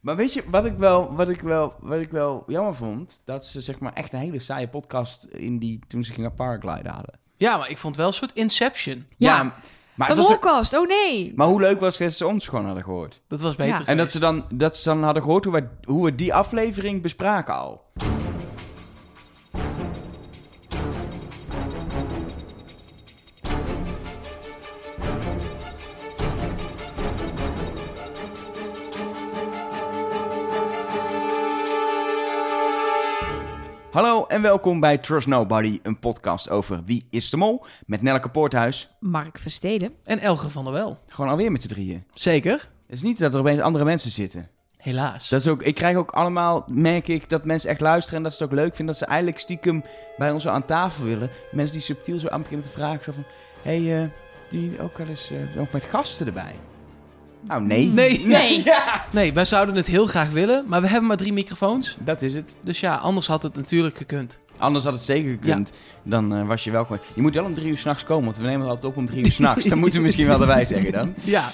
Maar weet je, wat ik wel, wat ik wel, wat ik wel jammer vond, dat ze zeg maar echt een hele saaie podcast in die, toen ze gingen paragliden hadden. Ja, maar ik vond wel een soort Inception. Ja. maar, Een het was wolkast, oh nee. maar hoe leuk was het dat ze ons gewoon hadden gehoord? Dat was beter Ja. En dat ze, dan, dat ze dan hadden gehoord hoe we, hoe we die aflevering bespraken al. Hallo en welkom bij Trust Nobody, een podcast over Wie is de Mol met Nelleke Poorthuis. Mark Versteden. En Elger van der Wel. Gewoon alweer met z'n drieën. Zeker. Het is niet dat er opeens andere mensen zitten. Helaas. Dat is ook, ik krijg ook allemaal, merk ik, dat mensen echt luisteren en dat ze het ook leuk vinden. Dat ze eigenlijk stiekem bij ons zo aan tafel willen. Mensen die subtiel zo aan beginnen te vragen. Zo van, hé, hey, eh, doen jullie ook wel eens eh, ook met gasten erbij? Nou, nee. Nee. Nee. Ja, Nee, wij zouden het heel graag willen, maar we hebben maar drie microfoons. dat is het. Dus ja, anders had het natuurlijk gekund. Anders had het zeker gekund. Dan eh, was je welkom. Je moet wel om drie uur s'nachts komen, want we nemen het altijd op om drie uur s'nachts. Dan moeten we misschien wel erbij zeggen dan. Ja.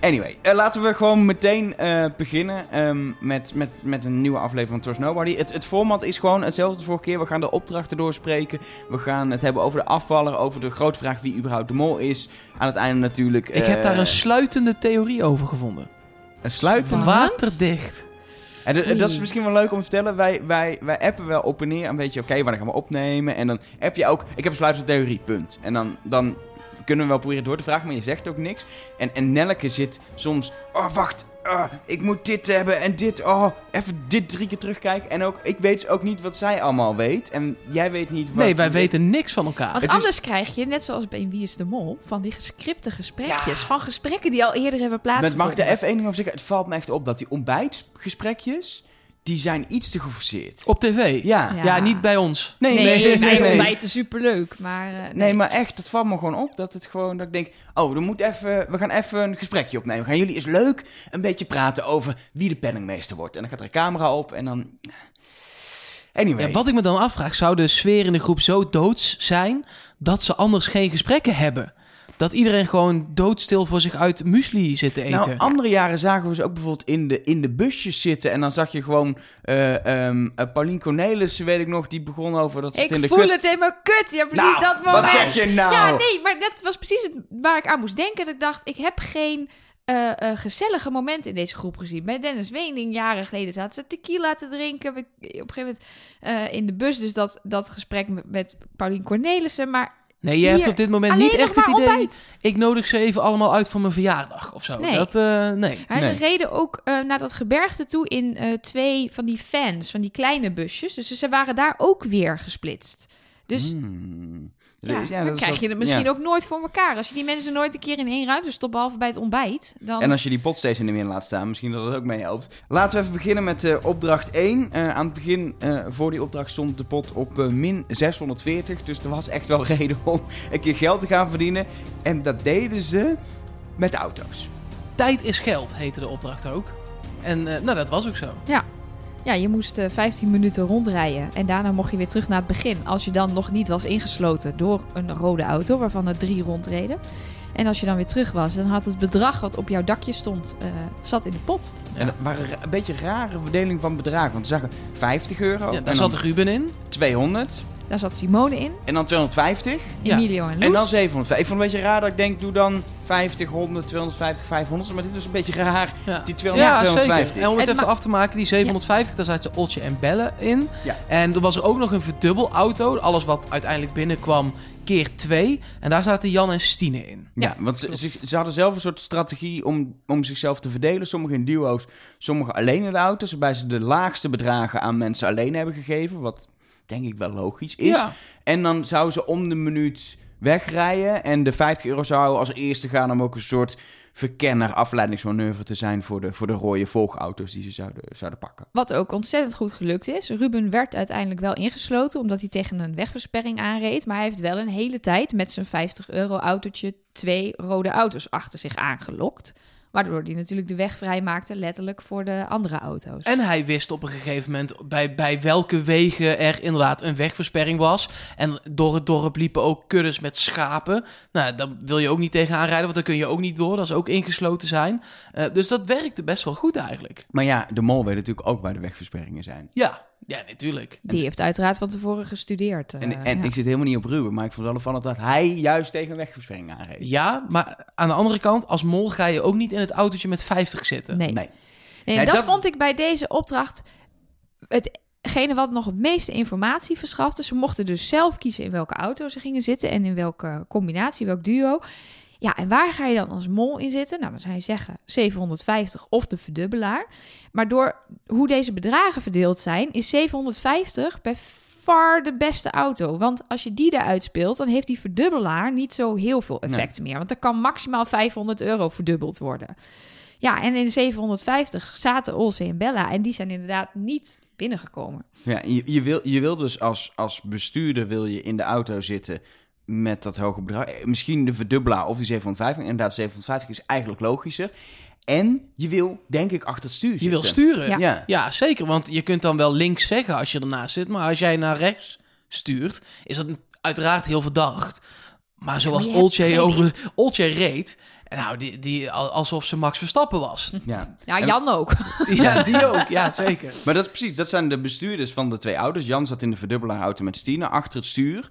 Anyway, eh, laten we gewoon meteen eh, beginnen ehm, met, met, met een nieuwe aflevering van Trust Nobody. Het, het format is gewoon hetzelfde als vorige keer. We gaan de opdrachten doorspreken. We gaan het hebben over de afvaller, over de grote vraag wie überhaupt de mol is. Aan het einde natuurlijk... Ik heb daar een sluitende theorie over gevonden. een sluiten. Waterdicht. En de- dat is misschien wel leuk om te vertellen. Wij, wij, wij appen wel op en neer een beetje, oké, wanneer gaan we opnemen? En dan app je ook, ik heb een sluitende theorie, punt. En dan, dan kunnen we wel proberen door te vragen, maar je zegt ook niks. En, en Nelleke zit soms, oh wacht, ah, ik moet dit hebben en dit, oh, even dit drie keer terugkijken. En ook, ik weet ook niet wat zij allemaal weet. En jij weet niet wat... Nee, wij weten niks van elkaar. Want Het is- anders krijg je, net zoals bij Wie is de Mol, van die gescripte gesprekjes. Ja. Van gesprekken die al eerder hebben Met plaatsgevonden. mag ik er even één ding over zeggen? Het valt me echt op dat die ontbijtgesprekjes, die zijn iets te geforceerd. Op tv. Ja. Ja. Ja, niet bij ons. Nee, Nee, nee, nee. nee. superleuk, maar... eh, nee. Nee, maar echt, het valt me gewoon op dat het gewoon, dat ik denk, oh, we, moeten even, we gaan even een gesprekje opnemen. Gaan jullie eens leuk een beetje praten over wie de penningmeester wordt. En dan gaat er een camera op en dan... Anyway. Ja, wat ik me dan afvraag, zou de sfeer in de groep zo doods zijn dat ze anders geen gesprekken hebben? Dat iedereen gewoon doodstil voor zich uit muesli zit te eten. Nou, andere jaren zagen we ze ook bijvoorbeeld in de, in de busjes zitten. En dan zag je gewoon eh ehm eh, Paulien Cornelissen, weet ik nog, die begon over dat ze het Ik in de voel kut... het in mijn kut. Ja, precies Nou, dat moment. wat zeg je nou? Ja, nee, maar dat was precies het, waar ik aan moest denken. Dat ik dacht, ik heb geen eh, eh, gezellige momenten in deze groep gezien. Bij Dennis Wening, jaren geleden, zaten ze tequila te drinken. Ik- Op een gegeven moment eh, in de bus, dus dat, dat gesprek met, met Paulien Cornelissen. Maar nee, je hebt op dit moment alleen niet echt het idee... ontbijt. Ik nodig ze even allemaal uit voor mijn verjaardag of zo. Nee. Dat, eh, nee. Maar Nee. ze reden ook eh, naar dat gebergte toe in eh, twee van die fans, van die kleine busjes. Dus ze waren daar ook weer gesplitst. Dus Hmm. Ja, Dus dan dat krijg je het misschien ja. ook nooit voor elkaar. Als je die mensen nooit een keer in één ruimte stopt, behalve bij het ontbijt, dan... En als je die pot steeds in de min laat staan, misschien dat het ook mee helpt. Laten we even beginnen met eh, opdracht 1. Eh, aan het begin, eh, voor die opdracht, stond de pot op eh, min 640. Dus er was echt wel reden om een keer geld te gaan verdienen. En dat deden ze met auto's. Tijd is geld, heette de opdracht ook. En eh, nou, dat was ook zo. Ja, je moest eh, 15 minuten rondrijden en daarna mocht je weer terug naar het begin. Als je dan nog niet was ingesloten door een rode auto, waarvan er drie rondreden. En als je dan weer terug was, dan had het bedrag wat op jouw dakje stond, eh, zat in de pot. En dat waren ra- een beetje rare verdeling van bedragen. Want we zagen 50 euro, Ja, en daar dan zat Ruben in. 200, Daar zat Simone in, en dan 250. Ja. Emilio en Loes. En dan 700. Ik vond het een beetje raar dat ik denk, doe dan 50, 100, 250, 500. Maar dit was een beetje raar. Ja, Die 200, ja 250. zeker. En om het Het even af te maken, die 750, daar zaten Otje en Belle in. Ja. En er was er ook nog een verdubbelauto. Alles wat uiteindelijk binnenkwam, keer twee. En daar zaten Jan en Stine in. Ja, Ja, want ze, ze hadden zelf een soort strategie om, om zichzelf te verdelen. Sommigen in duo's, sommigen alleen in de auto's. Waarbij ze de laagste bedragen aan mensen alleen hebben gegeven. Wat denk ik wel logisch is. Ja. En dan zouden ze om de minuut wegrijden. En de 50 euro zou als eerste gaan om ook een soort verkenner afleidingsmanoeuvre te zijn voor de, voor de rode volgauto's die ze zouden, zouden pakken. Wat ook ontzettend goed gelukt is. Ruben werd uiteindelijk wel ingesloten omdat hij tegen een wegversperring aanreed. Maar hij heeft wel een hele tijd met zijn 50 euro autootje twee rode auto's achter zich aangelokt. Waardoor hij natuurlijk de weg vrijmaakte, letterlijk voor de andere auto's. En hij wist op een gegeven moment bij, bij welke wegen er inderdaad een wegversperring was. En door het dorp liepen ook kuddes met schapen. Nou, dan wil je ook niet tegenaan rijden, want dan kun je ook niet door. Dat is ook ingesloten zijn. Eh, dus dat werkte best wel goed eigenlijk. Maar ja, de mol weet natuurlijk ook waar de wegversperringen zijn. Ja, ja natuurlijk. Die heeft uiteraard van tevoren gestudeerd. eh, En, en ja. ik zit helemaal niet op Ruben, maar ik vond wel opvallend dat hij juist tegen wegversperringen aanreed. Ja, maar aan de andere kant, als mol ga je ook niet in het autootje met 50 zitten. Nee. Nee. Nee, Nee, dat, dat- vond ik bij deze opdracht hetgene wat nog het meeste informatie verschafte. Ze mochten dus zelf kiezen in welke auto ze gingen zitten en in welke combinatie, welk duo. Ja, en waar ga je dan als mol in zitten? Nou, dan zou je zeggen 750 of de verdubbelaar. Maar door hoe deze bedragen verdeeld zijn, is 750 bij far de beste auto. Want als je die eruit speelt, dan heeft die verdubbelaar niet zo heel veel effecten meer. Want er kan maximaal 500 euro verdubbeld worden. Ja, en in de 750 zaten Olse en Bella. En die zijn inderdaad niet binnengekomen. Ja, je, je, wil, je wil dus als, als bestuurder wil je in de auto zitten met dat hoge bedrag. Eh, Misschien de verdubbelaar of die 750. Inderdaad, 750 is eigenlijk logischer. En je wil, denk ik, achter het stuur Je zitten. wil sturen. Ja. Ja. Ja, zeker. Want je kunt dan wel links zeggen als je ernaast zit. Maar als jij naar rechts stuurt, is dat uiteraard heel verdacht. Maar zoals je hebt Olcay over Olcay reed... Nou, die, die, al- alsof ze Max Verstappen was. Ja. Ja, Jan ook. ja, die ook. Ja, zeker. Maar dat is precies, dat zijn de bestuurders van de twee ouders. Jan zat in de verdubbelaarauto met Stine achter het stuur.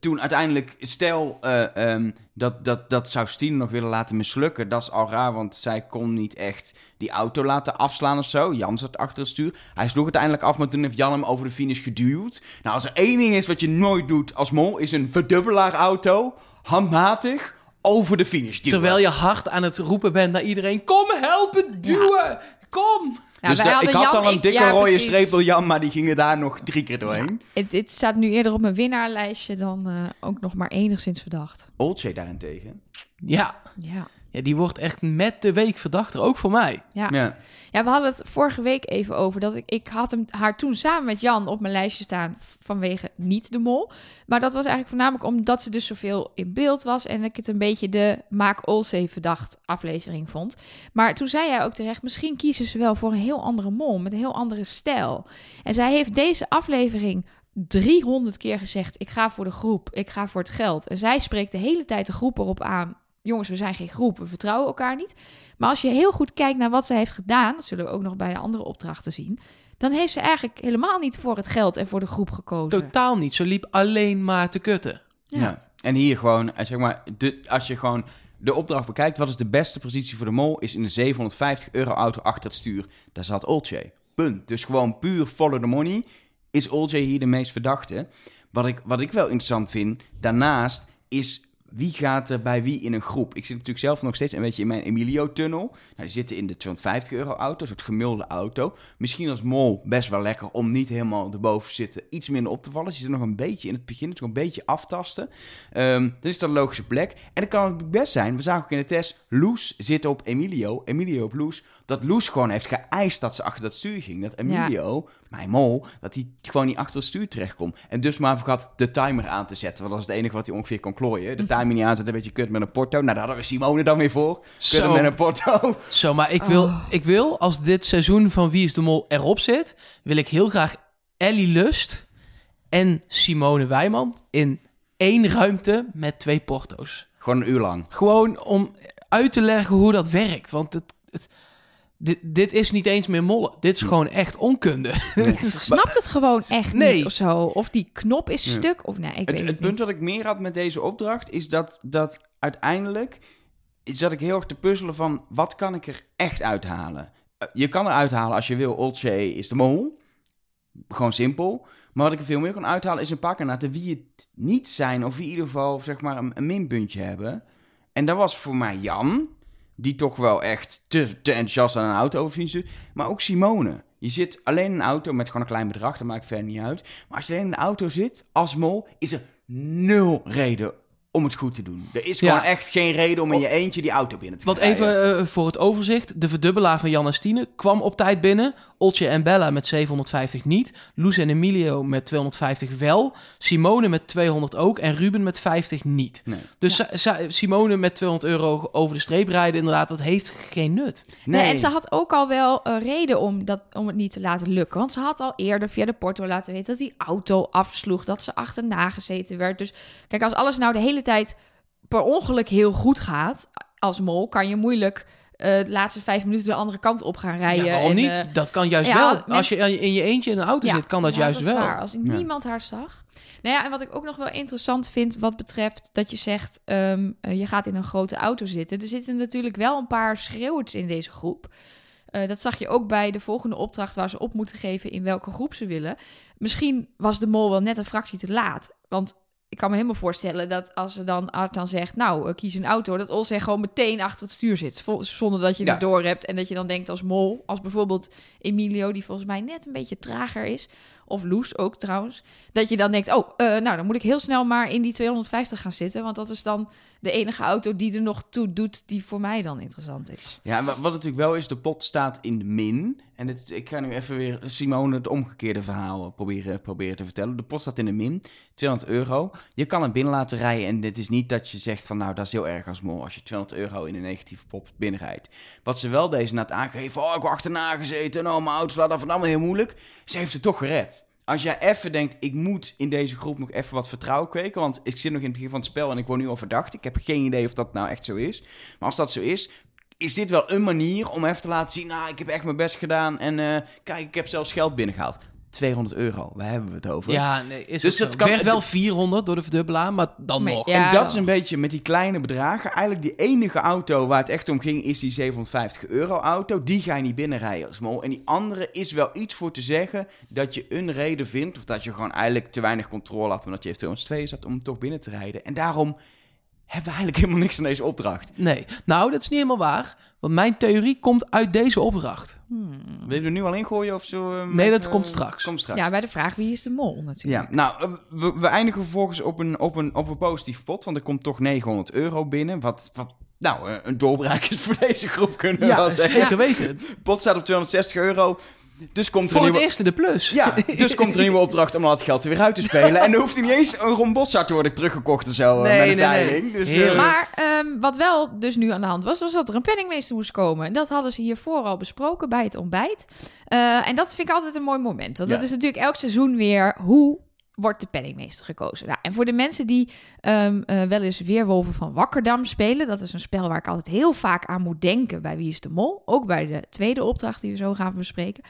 Toen uiteindelijk, stel eh, ehm, dat, dat, dat zou Stine nog willen laten mislukken. Dat is al raar, want zij kon niet echt die auto laten afslaan of zo. Jan zat achter het stuur. Hij sloeg uiteindelijk af, maar toen heeft Jan hem over de finish geduwd. Nou, als er één ding is wat je nooit doet als mol, is een verdubbelaarauto handmatig over de finish duwen. Terwijl je hard aan het roepen bent naar iedereen... Kom helpen, duwen! Kom! Ja, dus eh, ik had Jan- al een ik- dikke ja, rode precies. streep door Jan, maar die gingen daar nog drie keer doorheen. Het, dit staat nu eerder op mijn winnaarlijstje dan eh, ook nog maar enigszins verdacht. Olcay daarentegen. Ja. Ja. Ja, die wordt echt met de week verdachter. Ook voor mij. Ja. Ja. ja, we hadden het vorige week even over dat ik, ik had hem, haar toen samen met Jan op mijn lijstje staan vanwege niet de mol. Maar dat was eigenlijk voornamelijk omdat ze dus zoveel in beeld was en ik het een beetje de Maak Olsey verdacht aflevering vond. Maar toen zei jij ook terecht, misschien kiezen ze wel voor een heel andere mol met een heel andere stijl. En zij heeft deze aflevering 300 keer gezegd: ik ga voor de groep, ik ga voor het geld. En zij spreekt de hele tijd de groep erop aan. Jongens, we zijn geen groep, we vertrouwen elkaar niet. Maar als je heel goed kijkt naar wat ze heeft gedaan, dat zullen we ook nog bij de andere opdrachten zien, dan heeft ze eigenlijk helemaal niet voor het geld en voor de groep gekozen. Totaal niet. Ze liep alleen maar te kutten. Ja. Ja. En hier gewoon, eh, zeg maar, de, als je gewoon de opdracht bekijkt, wat is de beste positie voor de mol? Is in de 750 euro auto achter het stuur. Daar zat Olcay. Punt. Dus gewoon puur follow the money is Olcay hier de meest verdachte. Wat ik, wat ik wel interessant vind, daarnaast, is wie gaat er bij wie in een groep? Ik zit natuurlijk zelf nog steeds een beetje in mijn Emilio-tunnel. Nou, die zitten in de 250 euro auto, een soort gemulde auto. Misschien als mol best wel lekker om niet helemaal erboven te zitten, iets minder op te vallen. Dus je zit nog een beetje in het begin, is nog een beetje aftasten. Dan is dat een logische plek. En dan kan het best zijn, we zagen ook in de test, Loes zit op Emilio, Emilio op Loes. Dat Loes gewoon heeft geëist dat ze achter dat stuur ging. Dat Emilio, mijn mol, dat hij gewoon niet achter het stuur terechtkomt. En dus maar had de timer aan te zetten. Want dat is het enige wat hij ongeveer kon klooien. De timer niet aanzetten, een beetje kut met een porto. Nou, daar hadden we Simone dan weer voor. Zo. met een porto. Zo, maar ik wil, ik wil, als dit seizoen van Wie is de Mol erop zit, wil ik heel graag Ellie Lust en Simone Wijman in één ruimte met twee porto's. Gewoon een uur lang. Gewoon om uit te leggen hoe dat werkt. Want het, het, dit, dit is niet eens meer mollen. Dit is gewoon echt onkunde. Ze snapt het gewoon echt Nee. niet of zo. Of die knop is Ja. stuk of nee, ik Het, weet het het, punt dat ik meer had met deze opdracht is dat, dat uiteindelijk zat ik heel erg te puzzelen van wat kan ik er echt uithalen. Eh, Je kan er uithalen als je wil, Olcay is de mol. Gewoon simpel. Maar wat ik er veel meer kan uithalen is een paar kandidaten wie het niet zijn of wie in ieder geval zeg maar een, een minpuntje hebben. En dat was voor mij Jan, die toch wel echt te, te enthousiast aan een auto over stuurt. Maar ook Simone. Je zit alleen in een auto met gewoon een klein bedrag, dat maakt verder niet uit. Maar als je alleen in de auto zit, als mol, is er nul reden om het goed te doen. Er is Ja. gewoon echt geen reden om in je eentje die auto binnen te Want rijden. even eh, voor het overzicht. De verdubbelaar van Jan en Stine kwam op tijd binnen. Oltje en Bella met 750 niet. Loes en Emilio met 250 wel. Simone met 200 ook. En Ruben met 50 niet. Nee. Dus Simone met 200 euro over de streep rijden, inderdaad, dat heeft geen nut. Nee. Nee, en ze had ook al wel een reden om, dat, om het niet te laten lukken. Want ze had al eerder via de porto laten weten dat die auto afsloeg. Dat ze achterna gezeten werd. Dus kijk, als alles nou de hele tijd per ongeluk heel goed gaat... als mol, kan je moeilijk eh, de laatste vijf minuten de andere kant op gaan rijden. Ja, waarom en, niet? eh, dat kan juist ja, wel. mensen- Als je in je eentje in een auto zit, kan dat ja, juist dat is wel. Waar, als niemand haar zag. Nou ja, en wat ik ook nog wel interessant vind wat betreft dat je zegt, ehm, eh, je gaat in een grote auto zitten. Er zitten natuurlijk wel een paar schreeuwers in deze groep. Eh, dat zag je ook bij de volgende opdracht waar ze op moeten geven in welke groep ze willen. Misschien was de mol wel net een fractie te laat. Want ik kan me helemaal voorstellen dat als ze dan Art dan zegt, nou, eh, kies een auto, dat Olsen gewoon meteen achter het stuur zit. Zonder dat je Ja. het door hebt. En dat je dan denkt als mol, als bijvoorbeeld Emilio, die volgens mij net een beetje trager is. Of Loes ook trouwens. Dat je dan denkt, oh, eh, nou, dan moet ik heel snel maar in die 250 gaan zitten. Want dat is dan de enige auto die er nog toe doet, die voor mij dan interessant is. Ja, wat natuurlijk wel is, de pot staat in de min. En dit, ik ga nu even weer Simone het omgekeerde verhaal proberen, proberen te vertellen. De pot staat in de min, 200 euro. Je kan het binnen laten rijden en dit is niet dat je zegt van nou, dat is heel erg als mol als je 200 euro in een negatieve pop binnenrijdt. Wat ze wel deze net aangegeven, oh ik heb achterna gezeten, oh mijn auto slaat af en allemaal heel moeilijk. Ze heeft het toch gered. Als jij even denkt, ik moet in deze groep nog even wat vertrouwen kweken. Want ik zit nog in het begin van het spel en ik word nu al verdacht. Ik heb geen idee of dat nou echt zo is. Maar als dat zo is, is dit wel een manier om even te laten zien... nou, ik heb echt mijn best gedaan en eh, kijk, ik heb zelfs geld binnengehaald. 200 euro, waar hebben we het over? Ja, nee, is Dus dus het het kan- werd wel 400 door de verdubbelaar, maar dan nog. ja, en dat is een beetje met die kleine bedragen. Eigenlijk die enige auto waar het echt om ging, is die 750 euro auto. Die ga je niet binnenrijden als mol. En die andere is wel iets voor te zeggen dat je een reden vindt. Of dat je gewoon eigenlijk te weinig controle had, omdat je heeft 202 zat om toch binnen te rijden. En daarom hebben we eigenlijk helemaal niks aan deze opdracht. Nee, nou, dat is niet helemaal waar. Want mijn theorie komt uit deze opdracht. Wil je er nu al ingooien of zo? eh, Nee, dat eh, komt straks. Komt straks. Ja, bij de vraag wie is de mol natuurlijk. Ja, nou, eh, we, we eindigen vervolgens op een, op, een, op een positief pot, want er komt toch 900 euro binnen. Wat, wat nou, een doorbraak is voor deze groep, kunnen we wel Ja, zeggen. zeker weten. Het pot staat op 260 euro, dus komt er Voor het nieuwe... eerst in de plus. Ja, dus komt er een nieuwe opdracht om al het geld er weer uit te spelen. En dan hoeft er niet eens een rombosza te worden teruggekocht of zo, eh, Nee, met een nee, nee. Dus, eh. Maar ehm, wat wel dus nu aan de hand was, was dat er een penningmeester moest komen. En dat hadden ze hiervoor al besproken bij het ontbijt. Eh, en dat vind ik altijd een mooi moment. Want Ja. dat is natuurlijk elk seizoen weer hoe wordt de penningmeester gekozen. Nou, en voor de mensen die ehm, eh, wel eens Weerwolven van Wakkerdam spelen... dat is een spel waar ik altijd heel vaak aan moet denken bij Wie is de Mol. Ook bij de tweede opdracht die we zo gaan bespreken.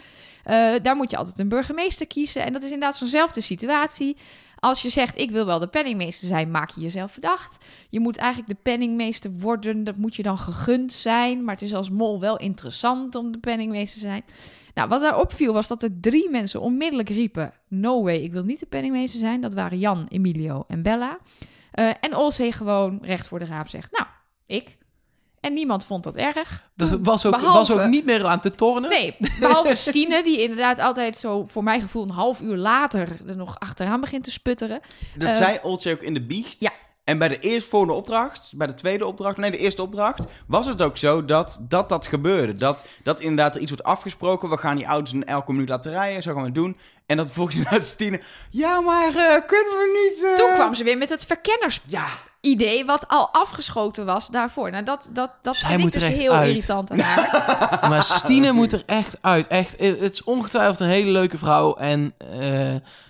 Eh, daar moet je altijd een burgemeester kiezen. En dat is inderdaad zo'nzelfde situatie. Als je zegt, ik wil wel de penningmeester zijn, maak je jezelf verdacht. Je moet eigenlijk de penningmeester worden. Dat moet je dan gegund zijn. Maar het is als mol wel interessant om de penningmeester te zijn. Nou, wat daar opviel was dat er drie mensen onmiddellijk riepen... No way, ik wil niet de penningmeester zijn. Dat waren Jan, Emilio en Bella. Eh, en Olsee gewoon recht voor de raap zegt... Nou, ik. En niemand vond dat erg. Dat was ook, Behalve- was ook niet meer aan te tornen. Nee, behalve Stine, die inderdaad altijd zo, voor mijn gevoel, een half uur later er nog achteraan begint te sputteren. Dat Eh, zei Oltje ook in de biecht. Ja. En bij de eerstvolgende opdracht, bij de tweede opdracht, nee, de eerste opdracht, was het ook zo dat dat, dat gebeurde. Dat, dat inderdaad er iets wordt afgesproken. We gaan die auto's in elke minuut laten rijden, zo gaan we het doen. En dat volgens inderdaad Stine, ja, maar eh, kunnen we niet... eh, Toen kwam ze weer met het verkennersidee, Ja, wat al afgeschoten was daarvoor. Nou, dat, dat, dat Zij vind ik moet dus heel uit. irritant aan haar. Maar Stine moet er echt uit. Echt, het is ongetwijfeld een hele leuke vrouw. En eh,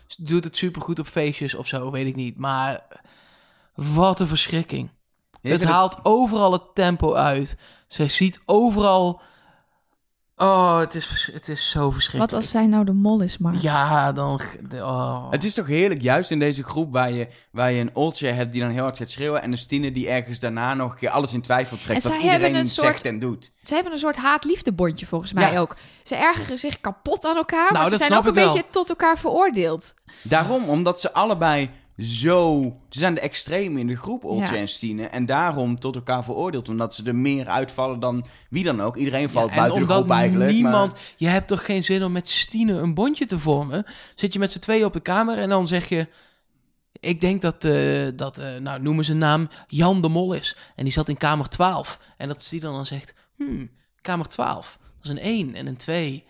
ze doet het supergoed op feestjes of zo, weet ik niet. Maar wat een verschrikking. Het haalt overal het tempo uit. Zij ziet overal... Oh, het is, het is zo verschrikkelijk. Wat als zij nou de mol is, maar... Ja, dan... Oh. Het is toch heerlijk, juist in deze groep waar je, waar je een Oltje hebt die dan heel hard gaat schreeuwen... en een Stine die ergens daarna nog een keer alles in twijfel trekt... En wat zij hebben iedereen een soort- zegt en doet. Ze hebben een soort haat-liefdebondje volgens mij Ja. ook. Ze ergeren zich kapot aan elkaar, maar Nou, ze dat zijn snap ook een wel. beetje tot elkaar veroordeeld. Daarom, omdat ze allebei zo... Ze zijn de extremen in de groep, Oltje Ja. en Stine. En daarom tot elkaar veroordeeld. Omdat ze er meer uitvallen dan wie dan ook. Iedereen valt Ja, buiten de groep eigenlijk. niemand... maar- Je hebt toch geen zin om met Stine een bondje te vormen? Zit je met z'n tweeën op de kamer en dan zeg je... Ik denk dat, eh, dat eh, nou noemen ze een naam, Jan de Mol is. En die zat in kamer 12. En dat dan, dan zegt, hmm, kamer 12. Dat is een 1 en een 2.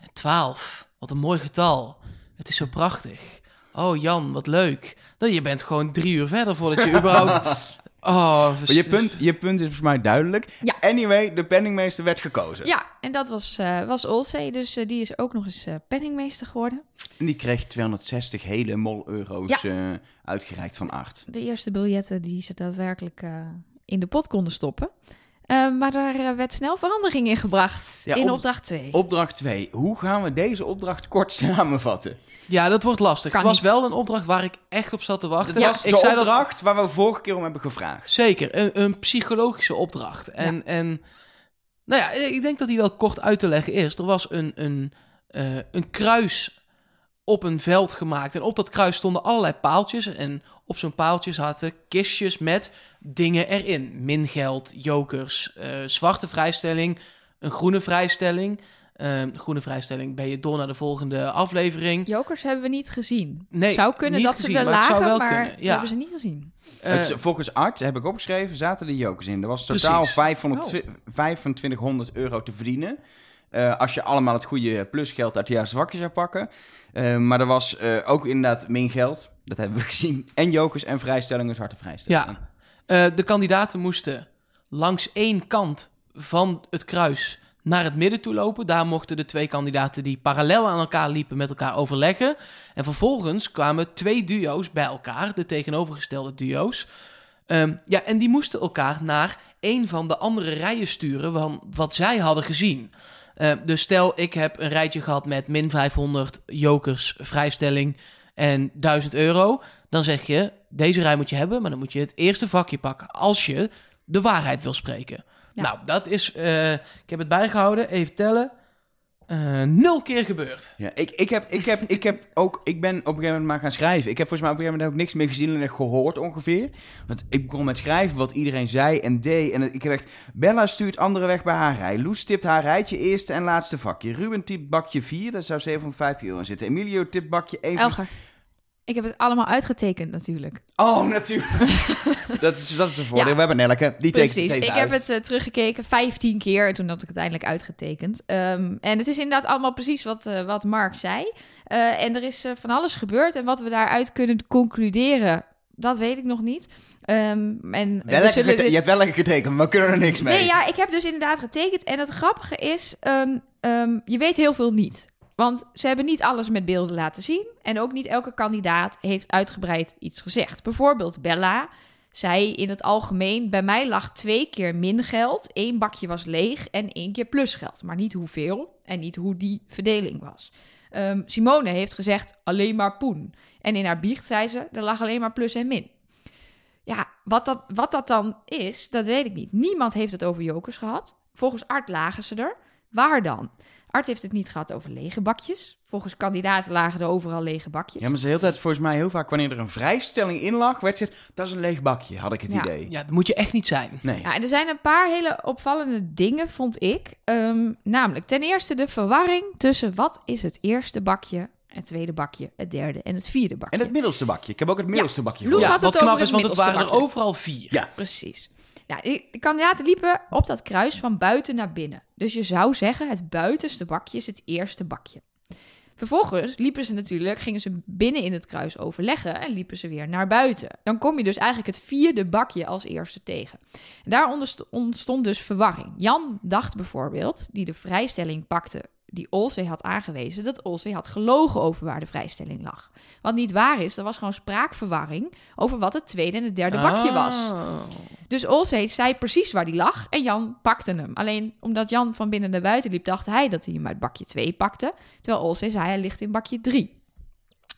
En 12, wat een mooi getal. Het is zo prachtig. Oh Jan, wat leuk. Nou, je bent gewoon drie uur verder voordat je überhaupt... Oh, Maar je punt, je punt is volgens mij duidelijk. Ja. Anyway, de penningmeester werd gekozen. Ja, en dat was, eh was Olsey, dus eh, die is ook nog eens eh, penningmeester geworden. En die kreeg 260 hele mol-euro's eh, uitgereikt van Art. De eerste biljetten die ze daadwerkelijk eh, in de pot konden stoppen. Eh, maar daar eh, werd snel verandering in gebracht Ja, in op- opdracht 2. Opdracht 2. Hoe gaan we deze opdracht kort samenvatten? Ja, dat wordt lastig. Kan het was niet. wel een opdracht waar ik echt op zat te wachten. Dat was ik de zei dat opdracht waar we vorige keer om hebben gevraagd. Zeker, een, een psychologische opdracht. En, en nou ja, ik denk dat die wel kort uit te leggen is. Er was een, een, eh, een kruis op een veld gemaakt. En op dat kruis stonden allerlei paaltjes. En op zo'n paaltje zaten kistjes met dingen erin. Mingeld, jokers, eh, zwarte vrijstelling, een groene vrijstelling. Eh, groene vrijstelling ben je door naar de volgende aflevering. Jokers hebben we niet gezien. Nee, zou kunnen niet dat gezien, ze er maar lagen, wel maar kunnen, ja. hebben ze niet gezien. Eh, Het, volgens Art, heb ik opgeschreven, zaten de jokers in. Er was totaal Precies. 500, Oh. 2500 euro te verdienen. Eh, als je allemaal het goede plusgeld uit de juiste vakje zou pakken. Eh, maar er was eh, ook inderdaad min geld. Dat hebben we gezien. En jokers en vrijstellingen, zwarte vrijstellingen. Ja. De kandidaten moesten langs één kant van het kruis naar het midden toe lopen. Daar mochten de twee kandidaten die parallel aan elkaar liepen met elkaar overleggen. En vervolgens kwamen twee duo's bij elkaar, de tegenovergestelde duo's. Ehm, ja, en die moesten elkaar naar een van de andere rijen sturen van wat zij hadden gezien. Eh, dus stel, ik heb een rijtje gehad met min 500 jokers, vrijstelling en 1000 euro. Dan zeg je, deze rij moet je hebben, maar dan moet je het eerste vakje pakken als je de waarheid wil spreken. Ja. Nou, dat is, eh, ik heb het bijgehouden, even tellen, Eh, nul keer gebeurd. Ja, ik, ik, heb, ik, heb, ik heb ook, ik ben op een gegeven moment maar gaan schrijven. Ik heb volgens mij op een gegeven moment ook niks meer gezien en gehoord ongeveer. Want ik begon met schrijven wat iedereen zei en deed. En ik heb echt, Bella stuurt andere weg bij haar rij. Loes tipt haar rijtje eerste en laatste vakje. Ruben tipt bakje 4, daar zou 750 euro in zitten. Emilio tipt bakje 1. Elger, ik heb het allemaal uitgetekend natuurlijk. Oh, natuurlijk. dat, is, dat is een voordeel. Ja. We hebben Nelleke, die tekent Precies, het ik heb het eh, teruggekeken 15 keer en toen had ik het eindelijk uitgetekend. Ehm, en het is inderdaad allemaal precies wat, eh, wat Mark zei. Eh, en er is van alles gebeurd en wat we daaruit kunnen concluderen, dat weet ik nog niet. Ehm, en we zullen dit- Je hebt wel lekker getekend, maar we kunnen er niks mee. Nee, ja, ik heb dus inderdaad getekend. En het grappige is, ehm, je weet heel veel niet. Want ze hebben niet alles met beelden laten zien. En ook niet elke kandidaat heeft uitgebreid iets gezegd. Bijvoorbeeld Bella zei in het algemeen... bij mij lag twee keer min geld. Eén bakje was leeg en één keer plus geld. Maar niet hoeveel en niet hoe die verdeling was. Ehm, Simone heeft gezegd alleen maar poen. En in haar biecht zei ze, er lag alleen maar plus en min. Ja, wat dat, wat dat dan is, dat weet ik niet. Niemand heeft het over jokers gehad. Volgens Art lagen ze er. Waar dan? Art heeft het niet gehad over lege bakjes. Volgens kandidaten lagen er overal lege bakjes. Ja, maar ze de hele tijd, volgens mij heel vaak, wanneer er een vrijstelling in lag, werd gezegd, dat is een leeg bakje, had ik het Ja. idee. Ja, dat moet je echt niet zijn. Nee. Ja, en er zijn een paar hele opvallende dingen, vond ik. Ehm, namelijk, ten eerste de verwarring tussen wat is het eerste bakje, het tweede bakje, het derde en het vierde bakje. En het middelste bakje. Ik heb ook het middelste bakje gehoord. had wat knap is, want het waren er overal vier. Ja. Precies. Ja, de kandidaten liepen op dat kruis van buiten naar binnen. Dus je zou zeggen, het buitenste bakje is het eerste bakje. Vervolgens liepen ze natuurlijk, gingen ze binnen in het kruis overleggen en liepen ze weer naar buiten. Dan kom je dus eigenlijk het vierde bakje als eerste tegen. En daar ontstond dus verwarring. Jan dacht bijvoorbeeld, die de vrijstelling pakte die Olsey had aangewezen, dat Olsey had gelogen over waar de vrijstelling lag. Wat niet waar is, er was gewoon spraakverwarring over wat het tweede en het derde bakje was. Ah. Dus Olsey zei precies waar die lag en Jan pakte hem. Alleen omdat Jan van binnen naar buiten liep, dacht hij dat hij hem uit bakje 2 pakte. Terwijl Olsey zei hij ligt in bakje 3.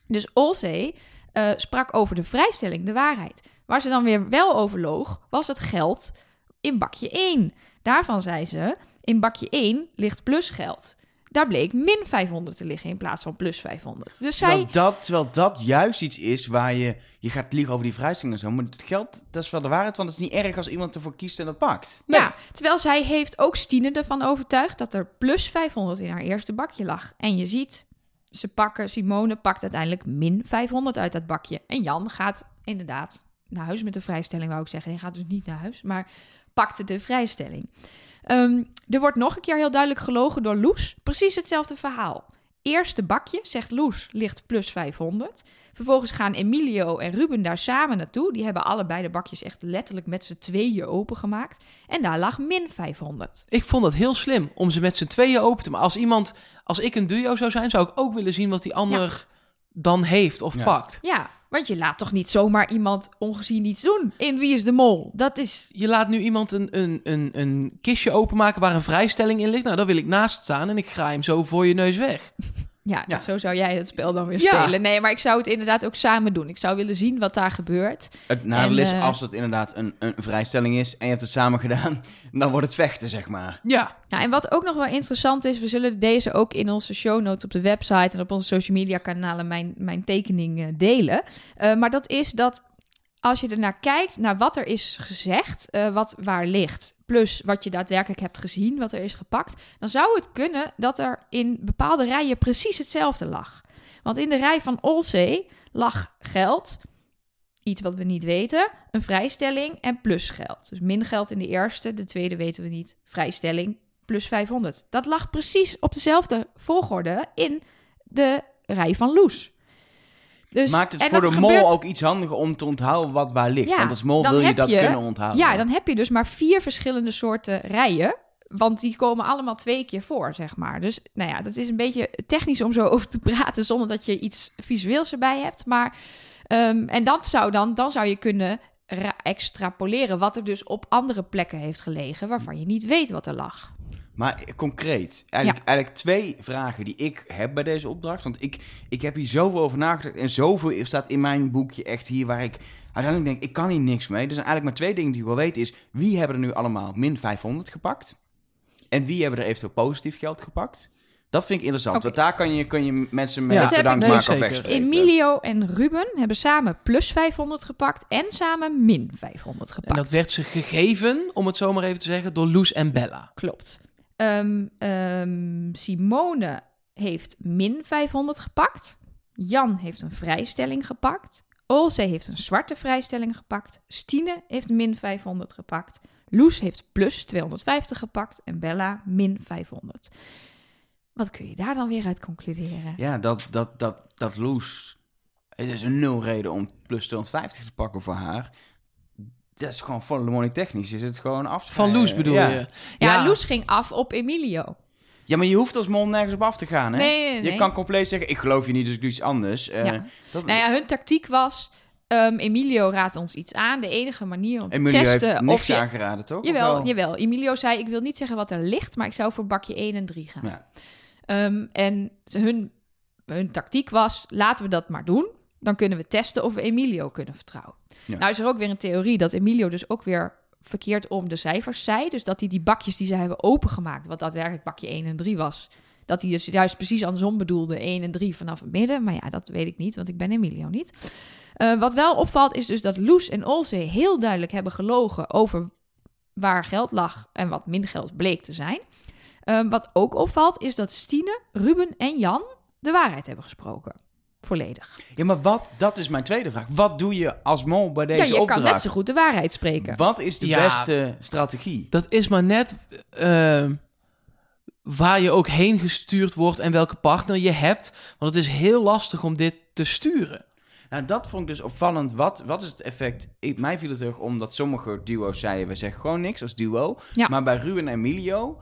Dus Olsey eh, sprak over de vrijstelling, de waarheid. Waar ze dan weer wel over loog, was het geld in bakje 1. Daarvan zei ze, in bakje 1 ligt plus geld. Daar bleek min 500 te liggen in plaats van plus 500. Dus zij... Terwijl, dat, terwijl dat juist iets is waar je... Je gaat liegen over die vrijstelling en zo. Maar het geld, dat is wel de waarheid. Want het is niet erg als iemand ervoor kiest en dat pakt. Ja, terwijl zij heeft ook Stine ervan overtuigd dat er plus 500 in haar eerste bakje lag. En je ziet, ze pakken, Simone pakt uiteindelijk min 500 uit dat bakje. En Jan gaat inderdaad naar huis met de vrijstelling, wou ik zeggen. Hij gaat dus niet naar huis, maar pakte de vrijstelling. Ehm, er wordt nog een keer heel duidelijk gelogen door Loes. Precies hetzelfde verhaal. Eerste bakje, zegt Loes, ligt plus 500. Vervolgens gaan Emilio en Ruben daar samen naartoe. Die hebben allebei de bakjes echt letterlijk met z'n tweeën opengemaakt. En daar lag min 500. Ik vond dat heel slim om ze met z'n tweeën open te maken. Als iemand, als ik een duo zou zijn, zou ik ook willen zien wat die ander dan heeft of Ja. pakt. Ja, want je laat toch niet zomaar iemand ongezien iets doen in Wie is de Mol? Dat is... Je laat nu iemand een, een, een, een kistje openmaken waar een vrijstelling in ligt. Nou, daar wil ik naast staan en ik ga hem zo voor je neus weg. Ja, Ja. zo zou jij het spel dan weer Ja. spelen. Nee, maar ik zou het inderdaad ook samen doen. Ik zou willen zien wat daar gebeurt. Het nadeel En, is, eh, als het inderdaad een, een vrijstelling is en je hebt het samen gedaan, dan wordt het vechten, zeg maar. Ja, Nou, en wat ook nog wel interessant is, we zullen deze ook in onze show notes op de website en op onze social media kanalen mijn, mijn tekening eh, delen. Eh, maar dat is dat als je ernaar kijkt, naar wat er is gezegd, eh, wat waar ligt, plus wat je daadwerkelijk hebt gezien, wat er is gepakt, dan zou het kunnen dat er in bepaalde rijen precies hetzelfde lag. Want in de rij van Olzee lag geld, iets wat we niet weten, een vrijstelling en plus geld. Dus min geld in de eerste, de tweede weten we niet, vrijstelling plus 500. Dat lag precies op dezelfde volgorde in de rij van Loes. Dus, Maakt het voor de mol ook iets handiger om te onthouden wat waar ligt. Ja, Want als mol wil je dat je- kunnen onthouden. Ja, dan heb je dus maar vier verschillende soorten rijen. Want die komen allemaal twee keer voor, zeg maar. Dus nou ja, dat is een beetje technisch om zo over te praten... zonder dat je iets visueels erbij hebt. Maar, ehm, en dat zou dan, dan zou je kunnen ra- extrapoleren... wat er dus op andere plekken heeft gelegen... waarvan je niet weet wat er lag. Maar concreet, eigenlijk, eigenlijk twee vragen die ik heb bij deze opdracht. Want ik, ik heb hier zoveel over nagedacht en zoveel staat in mijn boekje echt hier waar ik uiteindelijk denk, ik kan hier niks mee. Er zijn eigenlijk maar twee dingen die ik wil weten is, wie hebben er nu allemaal min 500 gepakt? En wie hebben er eventueel positief geld gepakt? Dat vind ik interessant, want daar kan je, kan je mensen mee Ja, bedankt ik- nee, maken of. Emilio en Ruben hebben samen plus 500 gepakt... en samen min 500 gepakt. en dat werd ze gegeven, om het zo maar even te zeggen, door Loes en Bella. Klopt. Ehm, ehm, Simone heeft min 500 gepakt. Jan heeft een vrijstelling gepakt. Olse heeft een zwarte vrijstelling gepakt. Stine heeft min 500 gepakt. Loes heeft plus 250 gepakt. En Bella min 500. Wat kun je daar dan weer uit concluderen? Ja, dat, dat, dat, dat Loes... Het is een nul reden om plus 250 te pakken voor haar. Dat is gewoon volle money technisch. Is het gewoon af. Van Loes bedoel ja. je? Ja, Loes ging af op Emilio. Ja, maar je hoeft als mol nergens op af te gaan, hè? Nee, nee, nee. Je kan compleet zeggen, ik geloof je niet, dus ik doe iets anders. Eh, Ja. dat, Nou ja, hun tactiek was... ehm, Emilio raadt ons iets aan. De enige manier om te Emilio testen heeft of niks je... aangeraden, toch? Of Jawel, wel? jawel. Emilio zei, ik wil niet zeggen wat er ligt, maar ik zou voor bakje 1 en 3 gaan. Ja. Ehm, en hun, hun tactiek was, laten we dat maar doen. Dan kunnen we testen of we Emilio kunnen vertrouwen. Ja. Nou is er ook weer een theorie dat Emilio dus ook weer verkeerd om de cijfers zei. Dus dat hij die bakjes die ze hebben opengemaakt, wat daadwerkelijk bakje 1 en 3 was... dat hij dus juist precies andersom bedoelde, 1 en 3 vanaf het midden. Maar ja, dat weet ik niet, want ik ben Emilio niet. Eh, wat wel opvalt is dus dat Loes en Olze heel duidelijk hebben gelogen over waar geld lag en wat min geld bleek te zijn. Ehm, wat ook opvalt is dat Stine, Ruben en Jan de waarheid hebben gesproken. Volledig. Ja, maar wat, dat is mijn tweede vraag. Wat doe je als mol bij deze ja, je opdracht? kan net zo goed de waarheid spreken. Wat is de Ja. beste strategie? Dat is maar net eh, waar je ook heen gestuurd wordt en welke partner je hebt. Want het is heel lastig om dit te sturen. Nou, dat vond ik dus opvallend. Wat, wat is het effect? Ik, mij viel het terug omdat sommige duo's zeiden... we zeggen gewoon niks als duo. Ja. Maar bij Ruben en Emilio...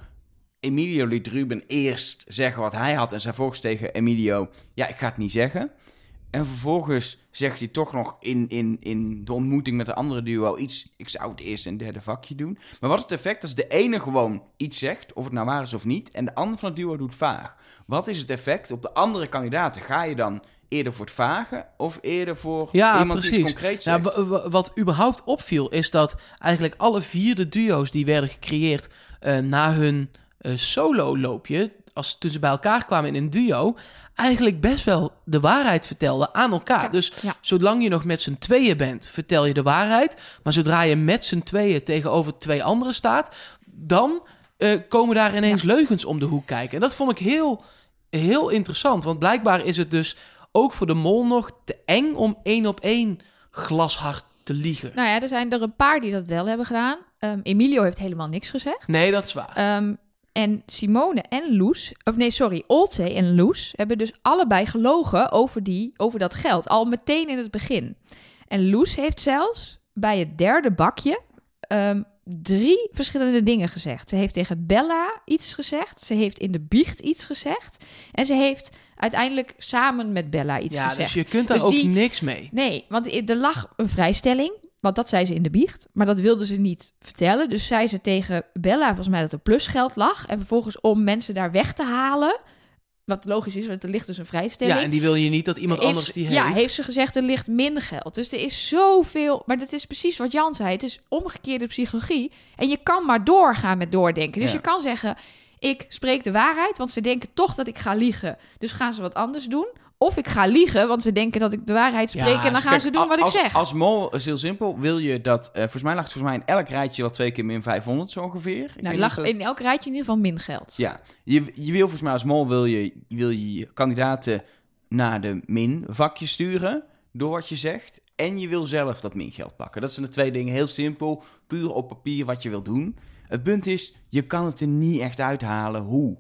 Emilio liet Ruben eerst zeggen wat hij had... en zei volgens tegen Emilio... ja, ik ga het niet zeggen. En vervolgens zegt hij toch nog in, in, in de ontmoeting met de andere duo... iets, ik zou het eerste en derde vakje doen. Maar wat is het effect als de ene gewoon iets zegt... of het nou waar is of niet... en de ander van het duo doet vaag? Wat is het effect op de andere kandidaten? Ga je dan eerder voor het vagen... of eerder voor Ja, iemand die iets concreets zegt? Nou, wa- wa- wat überhaupt opviel is dat eigenlijk alle vier de duo's die werden gecreëerd eh, na hun eh, solo-loopje, als toen ze bij elkaar kwamen in een duo, eigenlijk best wel de waarheid vertelden aan elkaar. Ja, Dus ja. zolang je nog met z'n tweeën bent, vertel je de waarheid. Maar zodra je met z'n tweeën tegenover twee anderen staat, dan eh, komen daar ineens leugens om de hoek kijken. En dat vond ik heel heel interessant. Want blijkbaar is het dus ook voor de mol nog te eng om één op één glashard te liegen. Nou ja, er zijn er een paar die dat wel hebben gedaan. Ehm, Emilio heeft helemaal niks gezegd. Nee, dat is waar. Ehm, en Simone en Loes, of nee, sorry, Olce en Loes hebben dus allebei gelogen over, die, over dat geld. Al meteen in het begin. En Loes heeft zelfs bij het derde bakje ehm, drie verschillende dingen gezegd. Ze heeft tegen Bella iets gezegd. Ze heeft in de biecht iets gezegd. En ze heeft uiteindelijk samen met Bella iets ja, gezegd. dus je kunt daar Dus ook die- niks mee. Nee, want er lag een vrijstelling. Want dat zei ze in de biecht. Maar dat wilde ze niet vertellen. Dus zei ze tegen Bella volgens mij dat er plusgeld lag. En vervolgens om mensen daar weg te halen. Wat logisch is, want er ligt dus een vrijstelling. Ja, en die wil je niet dat iemand Heeft anders die Ja, heeft. heeft ze gezegd er ligt minder geld. Dus er is zoveel. Maar dat is precies wat Jan zei. Het is omgekeerde psychologie. En je kan maar doorgaan met doordenken. Dus Ja. je kan zeggen: ik spreek de waarheid, want ze denken toch dat ik ga liegen. Dus gaan ze wat anders doen. Of ik ga liegen, want ze denken dat ik de waarheid spreek. Ja, en dan gaan Kijk, ze doen wat als, ik zeg. Als mol is heel simpel. Wil je dat... eh volgens mij lag het volgens mij in elk rijtje wel twee keer min 500 zo ongeveer. Ik nou, lag dat- in elk rijtje in ieder geval min geld. Ja, je, je wil volgens mij als mol wil je, wil je je kandidaten naar de min vakje sturen door wat je zegt. En je wil zelf dat min geld pakken. Dat zijn de twee dingen. Heel simpel, puur op papier wat je wil doen. Het punt is, je kan het er niet echt uithalen hoe.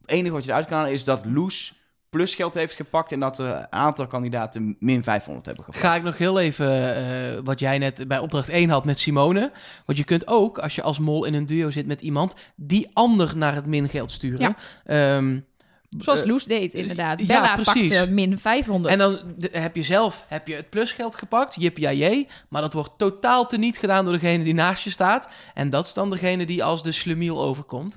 Het enige wat je eruit kan halen is dat Loes plusgeld heeft gepakt... en dat er een aantal kandidaten min 500 hebben gepakt. Ga ik nog heel even eh, wat jij net bij opdracht 1 had met Simone. Want je kunt ook, als je als mol in een duo zit met iemand, die ander naar het mingeld sturen. Ehm, Zoals eh, Loes deed, inderdaad. ja, Bella precies. pakte min 500. En dan heb je zelf heb je het plusgeld gepakt, jip jee, maar dat wordt totaal teniet gedaan door degene die naast je staat. En dat is dan degene die als de slemiel overkomt.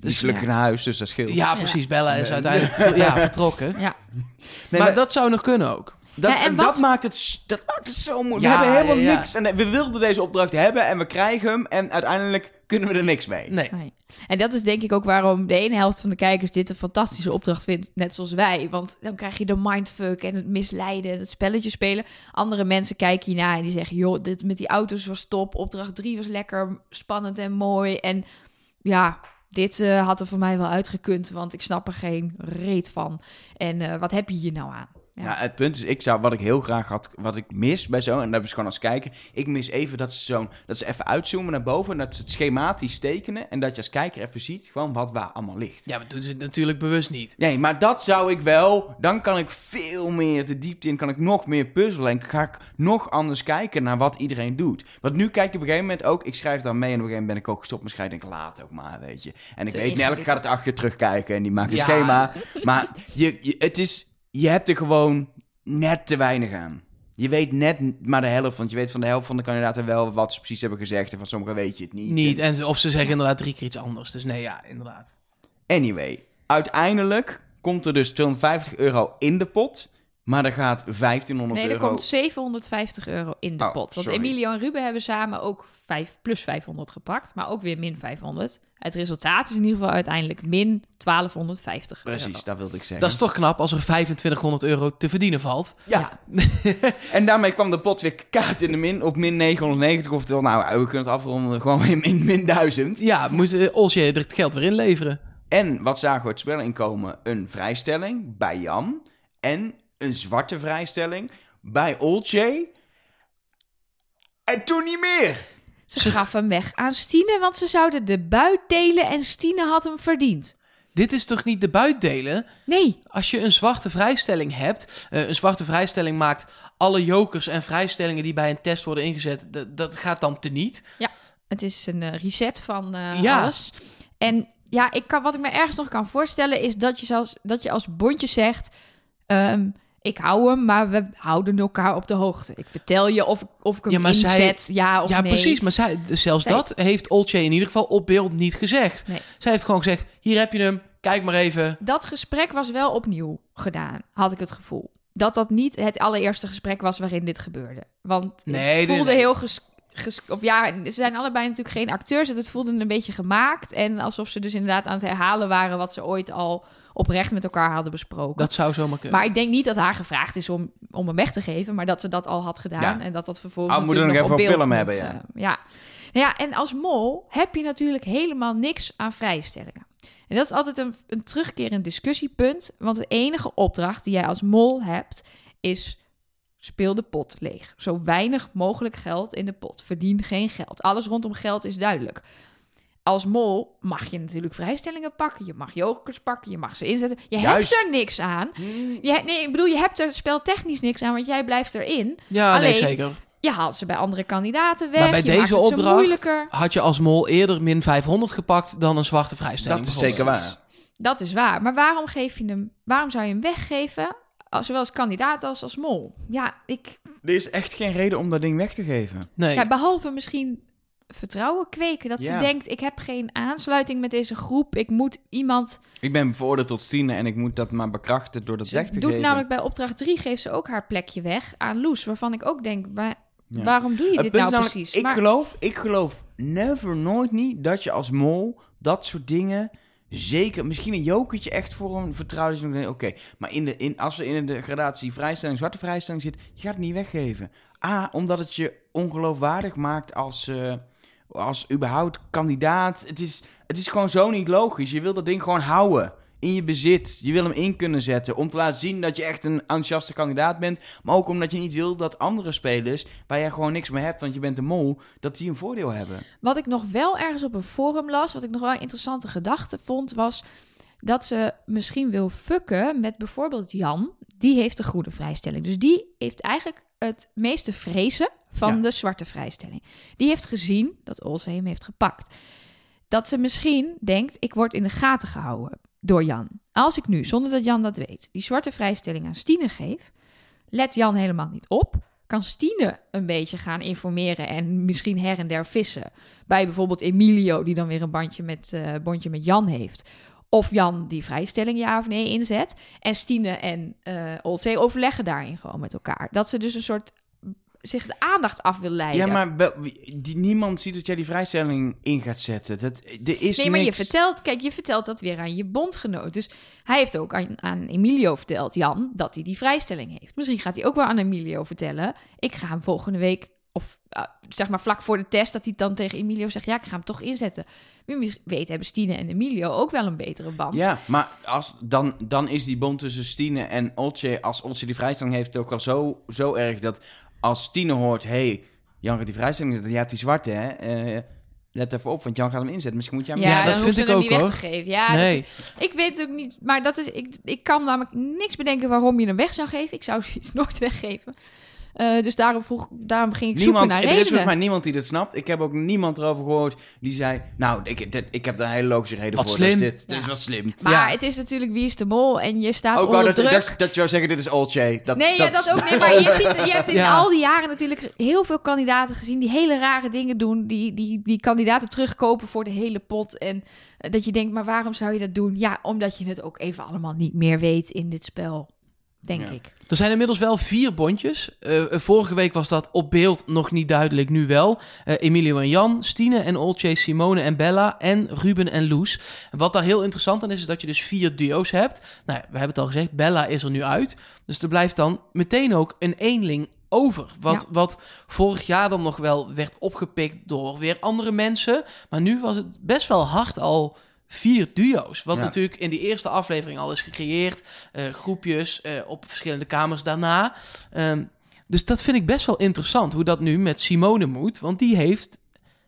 Dus, gelukkig naar huis, dus dat scheelt. ja, precies. Bella is uiteindelijk ja, vertrokken. Ja. Nee, maar maar- dat zou nog kunnen ook. Dat, Ja, en wat- dat, maakt het, dat maakt het zo moeilijk. Ja, we hebben helemaal ja, ja. niks. En eh, we wilden deze opdracht hebben en we krijgen hem. En uiteindelijk kunnen we er niks mee. Nee. Nee. En dat is denk ik ook waarom de ene helft van de kijkers dit een fantastische opdracht vindt, net zoals wij. Want dan krijg je de mindfuck en het misleiden, het spelletje spelen. Andere mensen kijken hierna en die zeggen, joh, dit met die auto's was top. Opdracht 3 was lekker spannend en mooi. En ja, dit eh, had er voor mij wel uitgekund, want ik snap er geen reet van. En eh, wat heb je hier nou aan? Ja. Ja. het punt is, ik zou, wat ik heel graag had, wat ik mis bij zo, en dat is gewoon als kijker, ik mis even dat ze, zo'n, dat ze even uitzoomen naar boven, en dat ze het schematisch tekenen, en dat je als kijker even ziet, gewoon wat waar allemaal ligt. Ja, maar doen ze het natuurlijk bewust niet. Nee, maar dat zou ik wel. Dan kan ik veel meer de diepte in. Kan ik nog meer puzzelen. En ga ik nog anders kijken naar wat iedereen doet. Want nu kijk ik op een gegeven moment ook. Ik schrijf dan mee en op een gegeven moment ben ik ook gestopt met schrijven. Denk ik laat ook maar, weet je. En ik Te weet, Nelke gaat het acht keer terugkijken. En die maakt een Ja. schema. Maar je, je, het is, je hebt er gewoon net te weinig aan. Je weet net maar de helft. Want je weet van de helft van de kandidaten wel wat ze precies hebben gezegd. En van sommigen weet je het niet. Niet. En of ze zeggen inderdaad drie keer iets anders. Dus nee, ja, inderdaad. Anyway, uiteindelijk komt er dus 250 euro in de pot. Maar er gaat 1500 Nee, er euro... komt 750 euro in de Oh, pot. Want sorry. Emilio en Ruben hebben samen ook 5 plus 500 gepakt. Maar ook weer min 500. Het resultaat is in ieder geval uiteindelijk min 1250 euro. Precies, dat wilde ik zeggen. Dat is toch knap als er 2500 euro te verdienen valt. Ja. en daarmee kwam de pot weer kaart in de min op min 990. Oftewel, nou, we kunnen het afronden gewoon in min, min 1000. Ja, moet uh, Olsje er het geld weer inleveren. En wat zagen we het spel inkomen? Een vrijstelling bij Jan. En een zwarte vrijstelling bij Olcay. En toen niet meer. Ze gaf hem weg aan Stine, want ze zouden de buit delen en Stine had hem verdiend. Dit is toch niet de buit delen? Nee, Als je een zwarte vrijstelling hebt, eh, een zwarte vrijstelling maakt alle jokers en vrijstellingen die bij een test worden ingezet, dat, gaat dan teniet. het is een eh, reset van eh, Ja. alles. En ja, ik kan, wat ik me ergens nog kan voorstellen is dat je, zelfs, dat je als bondje zegt... ehm, ik hou hem, maar we houden elkaar op de hoogte. Ik vertel je of, ik- of ik hem Ja, maar zij- inzet, ja of ja, nee. precies. Maar zij, zelfs dat heeft Olcay in ieder geval op beeld niet gezegd. Nee. Zij heeft gewoon gezegd, hier heb je hem, kijk maar even. Dat gesprek was wel opnieuw gedaan, had ik het gevoel. Dat dat niet het allereerste gesprek was waarin dit gebeurde. Want Nee, voelde nee. heel ges, ges- Of ja, ze zijn allebei natuurlijk geen acteurs. en Het voelde een beetje gemaakt. En alsof ze dus inderdaad aan het herhalen waren... wat ze ooit al oprecht met elkaar hadden besproken. Dat zou zomaar kunnen. Maar ik denk niet dat haar gevraagd is om, om hem weg te geven... maar dat ze dat al had gedaan. Ja. En dat dat vervolgens moeten natuurlijk nog nog even op beeld film moet, hebben, ja. eh, ja. Ja, en als mol heb je natuurlijk helemaal niks aan vrijstellingen. En dat is altijd een, een terugkerend discussiepunt. Want de enige opdracht die jij als mol hebt, is speel de pot leeg. Zo weinig mogelijk geld in de pot. Verdien geen geld. Alles rondom geld is duidelijk. Als mol mag je natuurlijk vrijstellingen pakken. Je mag jokers pakken. Je mag ze inzetten. Je Juist. hebt er niks aan. Je, nee, ik bedoel, je hebt er speltechnisch niks aan, want jij blijft erin. Ja, nee, zeker. Je haalt ze bij andere kandidaten weg. Maar bij je maakt deze opdracht had je als mol eerder min 500 gepakt dan een zwarte vrijstelling. Dat is zeker waar. Dat is waar. Maar waarom geef je hem? Waarom zou je hem weggeven? Als- Zowel als kandidaat als als mol. Ja, ik. Er is echt geen reden om dat ding weg te geven. Nee. Ja, behalve misschien vertrouwen kweken. Dat Ja. ze denkt: ik heb geen aansluiting met deze groep. Ik moet iemand. Ik ben veroordeeld tot stienen en ik moet dat maar bekrachten door dat Ze weg te doet geven. namelijk bij opdracht 3 geeft ze ook haar plekje weg aan Loes. Waarvan ik ook denk: Ja. waarom doe je Het dit nou namelijk, precies? Ik Maar- geloof, ik geloof never, nooit niet dat je als mol dat soort dingen... Zeker, misschien een jokertje echt voor een vertrouwde... Oké, maar in de, in, als er in de gradatie vrijstelling, zwarte vrijstelling zit... Je gaat het niet weggeven. A, omdat het je ongeloofwaardig maakt als, eh, als überhaupt kandidaat. Het is, het is gewoon zo niet logisch. Je wil dat ding gewoon houden. In je bezit. Je wil hem in kunnen zetten. Om te laten zien dat je echt een enthousiaste kandidaat bent. Maar ook omdat je niet wil dat andere spelers, waar jij gewoon niks mee hebt, want je bent een mol, dat die een voordeel hebben. Wat ik nog wel ergens op een forum las, wat ik nog wel een interessante gedachte vond, was dat ze misschien wil fucken met bijvoorbeeld Jan. Die heeft de groene vrijstelling. Dus die heeft eigenlijk het meeste vrezen van Ja. de zwarte vrijstelling. Die heeft gezien dat Olse hem heeft gepakt. Dat ze misschien denkt, ik word in de gaten gehouden door Jan. Als ik nu, zonder dat Jan dat weet, die zwarte vrijstelling aan Stine geef, let Jan helemaal niet op. Kan Stine een beetje gaan informeren en misschien her en der vissen. Bij bijvoorbeeld Emilio, die dan weer een bandje met, eh, bondje met Jan heeft. Of Jan die vrijstelling ja of nee inzet. En Stine en Olzee overleggen daarin gewoon met elkaar. Dat ze dus een soort zich de aandacht af wil leiden. Ja, maar wel- die, niemand ziet dat jij die vrijstelling in gaat zetten. Dat, er is Nee, maar je vertelt, kijk, je vertelt dat weer aan je bondgenoot. Dus hij heeft ook aan, aan Emilio verteld, Jan, dat hij die vrijstelling heeft. Misschien gaat hij ook wel aan Emilio vertellen. Ik ga hem volgende week, ah, zeg maar vlak voor de test, dat hij dan tegen Emilio zegt: Ja, ik ga hem toch inzetten. Wie weet, hebben Stine en Emilio ook wel een betere band. Ja, maar als, dan, dan is die bond tussen Stine en Oltje, als Oltje die vrijstelling heeft, ook al zo, zo erg dat als Stine hoort, hey, Jan gaat die vrijstelling, jij hebt die zwarte, hè? Eh, let even op, want Jan gaat hem inzetten. Misschien moet jij hem Ja, Ja, dan dat vind ik hem ook, niet weg hoor. te geven. Ja, dat nee. is- ik weet ook niet, maar dat is, ik, ik kan namelijk niks bedenken waarom je hem weg zou geven. Ik zou zoiets nooit weggeven. Eh, dus daarom, vroeg, daarom ging ik Niemand, zoeken naar er is redenen. volgens mij niemand die dit snapt. Ik heb ook niemand erover gehoord die zei... Nou, ik, dit- ik heb daar een hele logische reden Wat voor. slim. Dus dit, dit is Ja. wat slim. Maar Ja. het is natuurlijk wie is de mol en je staat Ook onder dat, druk. dat, dat je zou zeggen, dit is Oltje. Dat, nee, ja, dat ook niet. Maar je, ziet, je hebt in Ja. al die jaren natuurlijk heel veel kandidaten gezien die hele rare dingen doen. Die, die, die kandidaten terugkopen voor de hele pot. En eh, dat je denkt, maar waarom zou je dat doen? Ja, omdat je het ook even allemaal niet meer weet in dit spel. Denk Ja. ik. Er zijn inmiddels wel vier bondjes. Eh, eh, vorige week was dat op beeld nog niet duidelijk, nu wel. Eh, Emilio en Jan, Stine en Olcay, Simone en Bella en Ruben en Loes. En wat daar heel interessant aan is, is dat je dus vier duo's hebt. Nou, ja, we hebben het al gezegd, Bella is er nu uit. Dus er blijft dan meteen ook een eenling over. Wat, wat vorig jaar dan nog wel werd opgepikt door weer andere mensen. Maar nu was het best wel hard al vier duo's. Wat Ja. natuurlijk in die eerste aflevering al is gecreëerd. eh, groepjes eh, op verschillende kamers daarna. Ehm, dus dat vind ik best wel interessant. Hoe dat nu met Simone moet. Want die heeft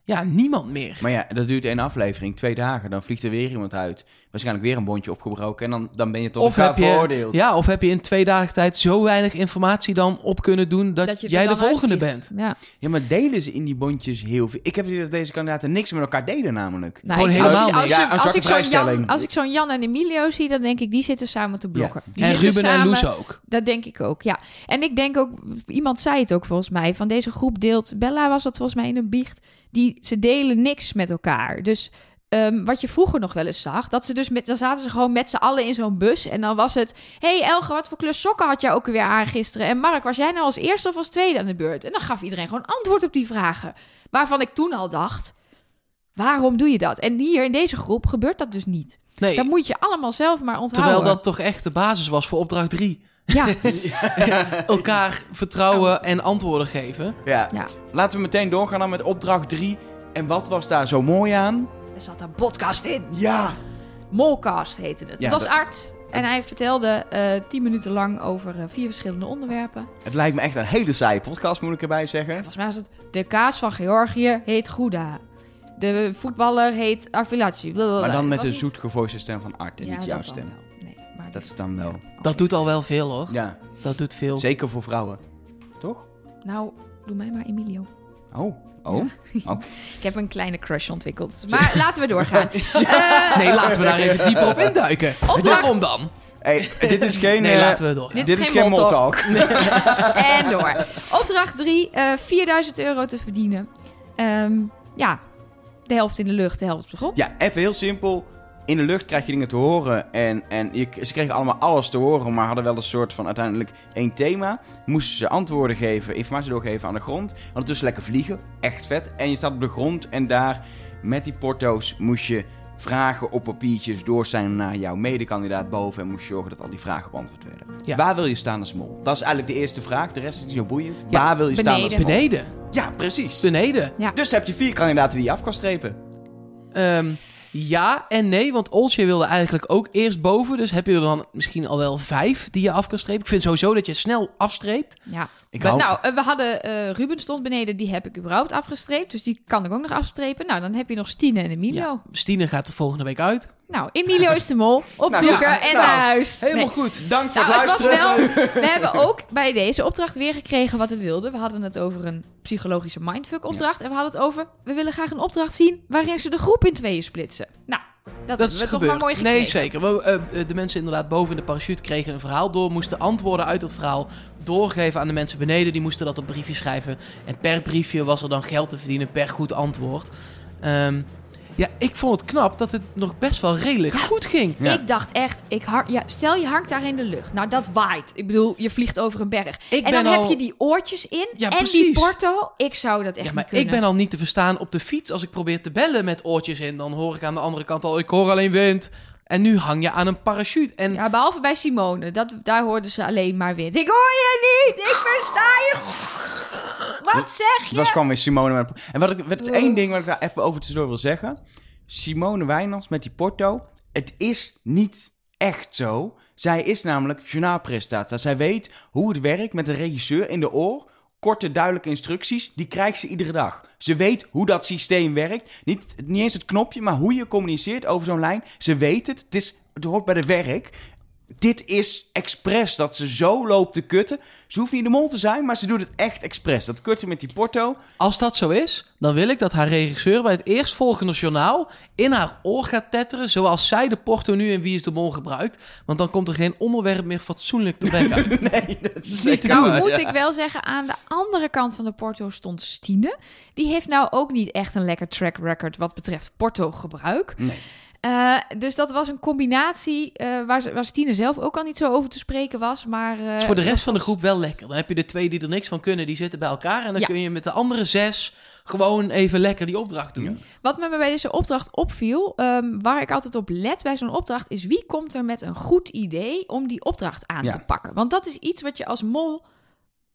ja, niemand meer. Maar ja, dat duurt één aflevering, twee dagen. Dan vliegt er weer iemand uit. Waarschijnlijk weer een bondje opgebroken. En dan, dan ben je tot Of elkaar heb, je, veroordeeld. ja, of heb je in twee dagen tijd zo weinig informatie dan op kunnen doen dat, je er jij de volgende uitvliegt. bent? Ja. Ja, maar delen ze in die bondjes heel veel? Ik heb het idee dat deze kandidaten niks met elkaar delen namelijk. Nou, Gewoon ik- helemaal als, als, Ja, als, ik zo'n Jan, als ik zo'n Jan en Emilio zie, dan denk ik, die zitten samen te blokken. Die En zitten Ruben en samen- Loes ook. Dat denk ik ook, ja. En ik denk ook, iemand zei het ook volgens mij, van deze groep deelt, Bella was dat volgens mij in een biecht, die, ze delen niks met elkaar. Dus ehm, wat je vroeger nog wel eens zag, dat ze dus met, dan zaten ze gewoon met z'n allen in zo'n bus en dan was het, hey Elge, wat voor kleur sokken had jij ook weer aan gisteren? En Mark, was jij nou als eerste of als tweede aan de beurt? En dan gaf iedereen gewoon antwoord op die vragen. Waarvan ik toen al dacht, waarom doe je dat? En hier in deze groep gebeurt dat dus niet. Nee, Dat moet je allemaal zelf maar onthouden. terwijl dat toch echt de basis was voor opdracht 3. Ja, Elkaar vertrouwen en antwoorden geven. Ja. Ja. Laten we meteen doorgaan dan met opdracht 3. En wat was daar zo mooi aan? er zat een podcast in. Ja, Molcast heette het. Ja, het was dat- Art. En hij vertelde eh tien minuten lang over eh, vier verschillende onderwerpen. Het lijkt me echt een hele saaie podcast, moet ik erbij zeggen. Volgens mij was het... De kaas van Georgië heet Gouda. De voetballer heet Arfilaci. Maar dan met de de zoetgevoelige stem van Art en niet jouw stem. Dat is dan wel. Dat doet al wel veel hoor. Ja, Dat doet veel. zeker voor vrouwen. Toch? Nou, doe mij maar Emilio. Oh, oh. Ik heb een kleine crush ontwikkeld. Maar laten we doorgaan. Eh, Nee, laten we daar even dieper op induiken. Opdracht. Waarom dan? Hey, dit is geen... Nee, eh, laten we doorgaan. Dit dit is geen geen mol moltalk. en door. Opdracht 3, 4000 euro te verdienen. Ehm, ja, de helft in de lucht, de helft op de grond. Ja, even heel simpel. In de lucht krijg je dingen te horen. En, en je, ze kregen allemaal alles te horen, maar hadden wel een soort van uiteindelijk één thema. Moesten ze antwoorden geven, informatie doorgeven aan de grond. Ondertussen lekker vliegen. Echt vet. En je staat op de grond en daar met die porto's moest je vragen op papiertjes doorzenden naar jouw medekandidaat boven. En moest je zorgen dat al die vragen beantwoord werden. Ja. Waar wil je staan als mol? Dat is eigenlijk de eerste vraag. De rest is niet zo boeiend. Ja, Waar wil je staan als beneden. mol? Beneden. Ja, precies. Beneden. Dus heb je vier kandidaten die je af kan strepen. Ehm, ja en nee, want Olsje wilde eigenlijk ook eerst boven. Dus heb je er dan misschien al wel vijf die je af kan strepen. Ik vind sowieso dat je snel afstreept. Ja. Ik Maar hou nou, eh, we hadden eh, Ruben stond beneden, die heb ik überhaupt afgestreept. Dus die kan ik ook nog afstrepen. Nou, dan heb je nog Stine en Emilio. Ja. Stine gaat er volgende week uit. Nou, Emilio is de mol. Opdoeken ja, en nou, naar huis. Helemaal Nee. goed. Dank voor Nou, het het was luisteren. wel. We hebben ook bij deze opdracht weer gekregen wat we wilden. We hadden het over een psychologische mindfuck opdracht. En we hadden het over. We willen graag een opdracht zien waarin ze de groep in tweeën splitsen. Nou, dat, is we toch gebeurd. maar mooi gekregen. nee, zeker. We, eh, eh, de mensen inderdaad boven in de parachute kregen een verhaal door. Moesten antwoorden uit dat verhaal doorgeven aan de mensen beneden. Die moesten dat op briefje schrijven. En per briefje was er dan geld te verdienen per goed antwoord. Ehm, ja, ik vond het knap dat het nog best wel redelijk goed ging. Ja. Ik dacht echt, ik hang, ja, stel je hangt daar in de lucht. Nou, dat waait. Ik bedoel, je vliegt over een berg. Ik en dan heb je die oortjes in Ja, en die porto. Ik zou dat echt Ja, maar niet kunnen. ik ben al niet te verstaan op de fiets. Als ik probeer te bellen met oortjes in, dan hoor ik aan de andere kant al, ik hoor alleen wind. En nu hang je aan een parachute. En Ja, behalve bij Simone. Dat, daar hoorden ze alleen maar wind. Ik hoor je niet! Ik versta je! Wat zeg je? Dat kwam weer Simone met... En wat ik, wat is één ding wat ik daar even over tussendoor wil zeggen. Simone Wijnands met die porto. Het is niet echt zo. Zij is namelijk journaalpresentator. Zij weet hoe het werkt met een regisseur in de oor. Korte, duidelijke instructies, die krijgt ze iedere dag. Ze weet hoe dat systeem werkt. Niet, niet eens het knopje, maar hoe je communiceert over zo'n lijn. Ze weet het. Het, is, het hoort bij de werk. Dit is expres dat ze zo loopt te kutten. Ze hoeft niet de mol te zijn, maar ze doet het echt expres. Dat kutten met die porto. als dat zo is, dan wil ik dat haar regisseur bij het eerstvolgende journaal in haar oor gaat tetteren, zoals zij de porto nu in Wie is de Mol gebruikt. Want dan komt er geen onderwerp meer fatsoenlijk te weg uit. Nee, dat is niet Nou, moet ja. ik wel zeggen, aan de andere kant van de Porto stond Stine. Die heeft nou ook niet echt een lekker track record wat betreft Porto-gebruik. Nee. Eh, dus dat was een combinatie eh, waar, ze- waar Stine zelf ook al niet zo over te spreken was. Maar, eh, is voor de rest van de groep wel lekker. Dan heb je de twee die er niks van kunnen, die zitten bij elkaar. En dan Ja. kun je met de andere zes gewoon even lekker die opdracht doen. Ja. Wat me bij deze opdracht opviel, ehm, waar ik altijd op let bij zo'n opdracht, is wie komt er met een goed idee om die opdracht aan Ja. te pakken. Want dat is iets wat je als mol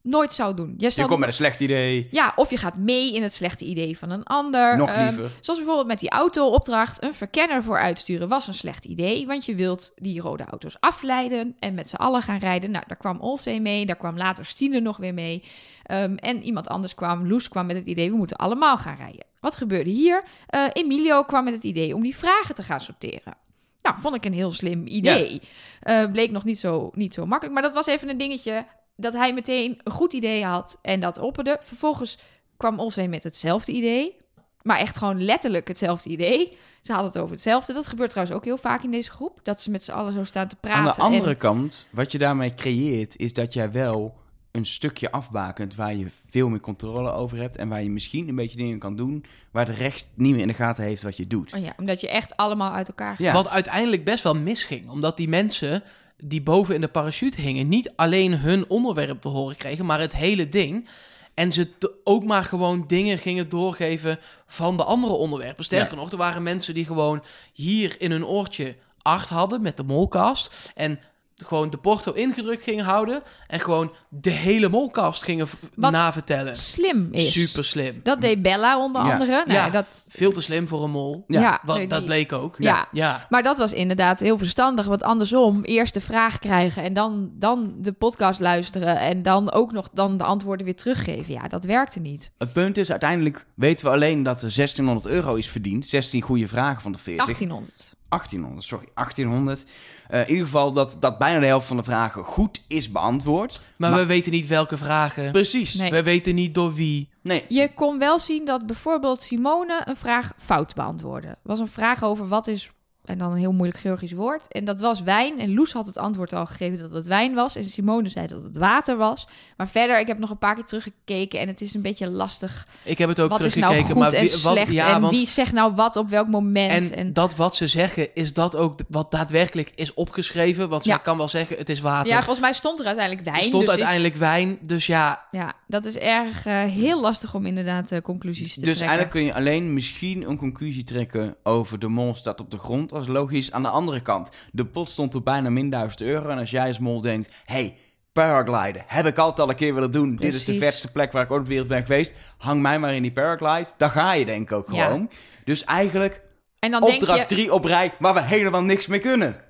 nooit zou doen. Je, Je zou komt met een slecht idee. Ja, of je gaat mee in het slechte idee van een ander. Nog Ehm, liever. zoals bijvoorbeeld met die auto-opdracht. Een verkenner voor uitsturen was een slecht idee. Want je wilt die rode auto's afleiden en met z'n allen gaan rijden. Nou, daar kwam Olsee mee. Daar kwam later Stine nog weer mee. Ehm, en iemand anders kwam, Loes kwam met het idee... we moeten allemaal gaan rijden. Wat gebeurde hier? Eh, Emilio kwam met het idee om die vragen te gaan sorteren. Nou, vond ik een heel slim idee. Eh, bleek nog niet zo, niet zo makkelijk. Maar dat was even een dingetje dat hij meteen een goed idee had en dat opperde. Vervolgens kwam Olswee met hetzelfde idee. Maar echt gewoon letterlijk hetzelfde idee. Ze hadden het over hetzelfde. Dat gebeurt trouwens ook heel vaak in deze groep. Dat ze met z'n allen zo staan te praten. Aan de andere en- kant, wat je daarmee creëert, is dat jij wel een stukje afbakent waar je veel meer controle over hebt. En waar je misschien een beetje dingen kan doen waar de rechts niet meer in de gaten heeft wat je doet. Oh ja, omdat je echt allemaal uit elkaar gaat. Ja. Wat uiteindelijk best wel misging. Omdat die mensen die boven in de parachute hingen... niet alleen hun onderwerp te horen kregen, maar het hele ding... En ze ook maar gewoon dingen gingen doorgeven van de andere onderwerpen. Sterker nog, er waren mensen die gewoon hier in hun oortje art hadden met de molcast. En gewoon de porto ingedrukt gingen houden en gewoon de hele molkast gingen Wat navertellen. Slim is. Super slim. Dat deed Bella onder Ja. andere. Nou, Ja. dat, Veel te slim voor een mol. Ja. ja, Wat, nee, dat die- bleek ook. Ja. ja. Maar dat was inderdaad heel verstandig. Want andersom, eerst de vraag krijgen en dan, dan de podcast luisteren. En dan ook nog dan de antwoorden weer teruggeven. Ja, dat werkte niet. Het punt is, uiteindelijk weten we alleen dat er 1600 euro is verdiend. 16 goede vragen van de 40. 1800. 1800, sorry, 1800. Eh, in ieder geval dat, dat bijna de helft van de vragen goed is beantwoord. Maar, Maar- we weten niet welke vragen. Precies. Nee. We weten niet door wie. Nee, Je kon wel zien dat bijvoorbeeld Simone een vraag fout beantwoordde. Het was een vraag over wat is, en dan een heel moeilijk Georgisch woord. En dat was wijn. En Loes had het antwoord al gegeven dat het wijn was. En Simone zei dat het water was. Maar verder, ik heb nog een paar keer teruggekeken. En het is een beetje lastig. Ik heb het ook wat is teruggekeken. nou goed maar en wie- wat, slecht? ja, en want, wie zegt nou wat op welk moment? en, En, dat wat ze zeggen, is dat ook wat daadwerkelijk is opgeschreven? Want Ja. zij kan wel zeggen, het is water. ja, volgens mij stond er uiteindelijk wijn. er stond dus is- uiteindelijk wijn. Dus ja, ja, dat is erg eh, heel lastig om inderdaad eh, conclusies te dus trekken. eigenlijk kun je alleen misschien een conclusie trekken over de mol staat op de grond als logisch. Aan de andere kant, de pot stond op bijna min 1000 euro. En als jij als mol denkt, hey, paragliden, heb ik altijd al een keer willen doen. Dit is de vetste plek waar ik ooit op de wereld ben geweest. Hang mij maar in die paraglide. Dan ga je denk ik ook Ja. gewoon. Dus eigenlijk En dan opdracht je, 3 op rij waar we helemaal niks mee kunnen.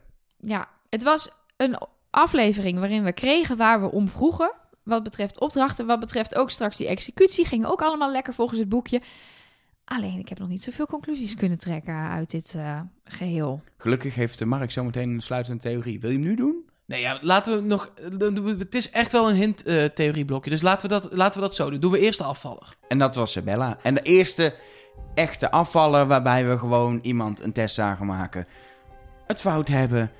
ja, het was een aflevering waarin we kregen waar we om vroegen. Wat betreft opdrachten, wat betreft ook straks die executie. Ging ook allemaal lekker volgens het boekje. Alleen, ik heb nog niet zoveel conclusies kunnen trekken uit dit eh, geheel. Gelukkig heeft eh, Mark zometeen een sluitende theorie. Wil je hem nu doen? nee, ja, laten we nog. we- Het is echt wel een hint-theorieblokje. dus laten we, dat, laten we dat zo doen. Doen we eerst de afvaller. En dat was Bella. En de eerste echte afvaller waarbij we gewoon iemand een test zagen maken. Het fout hebben.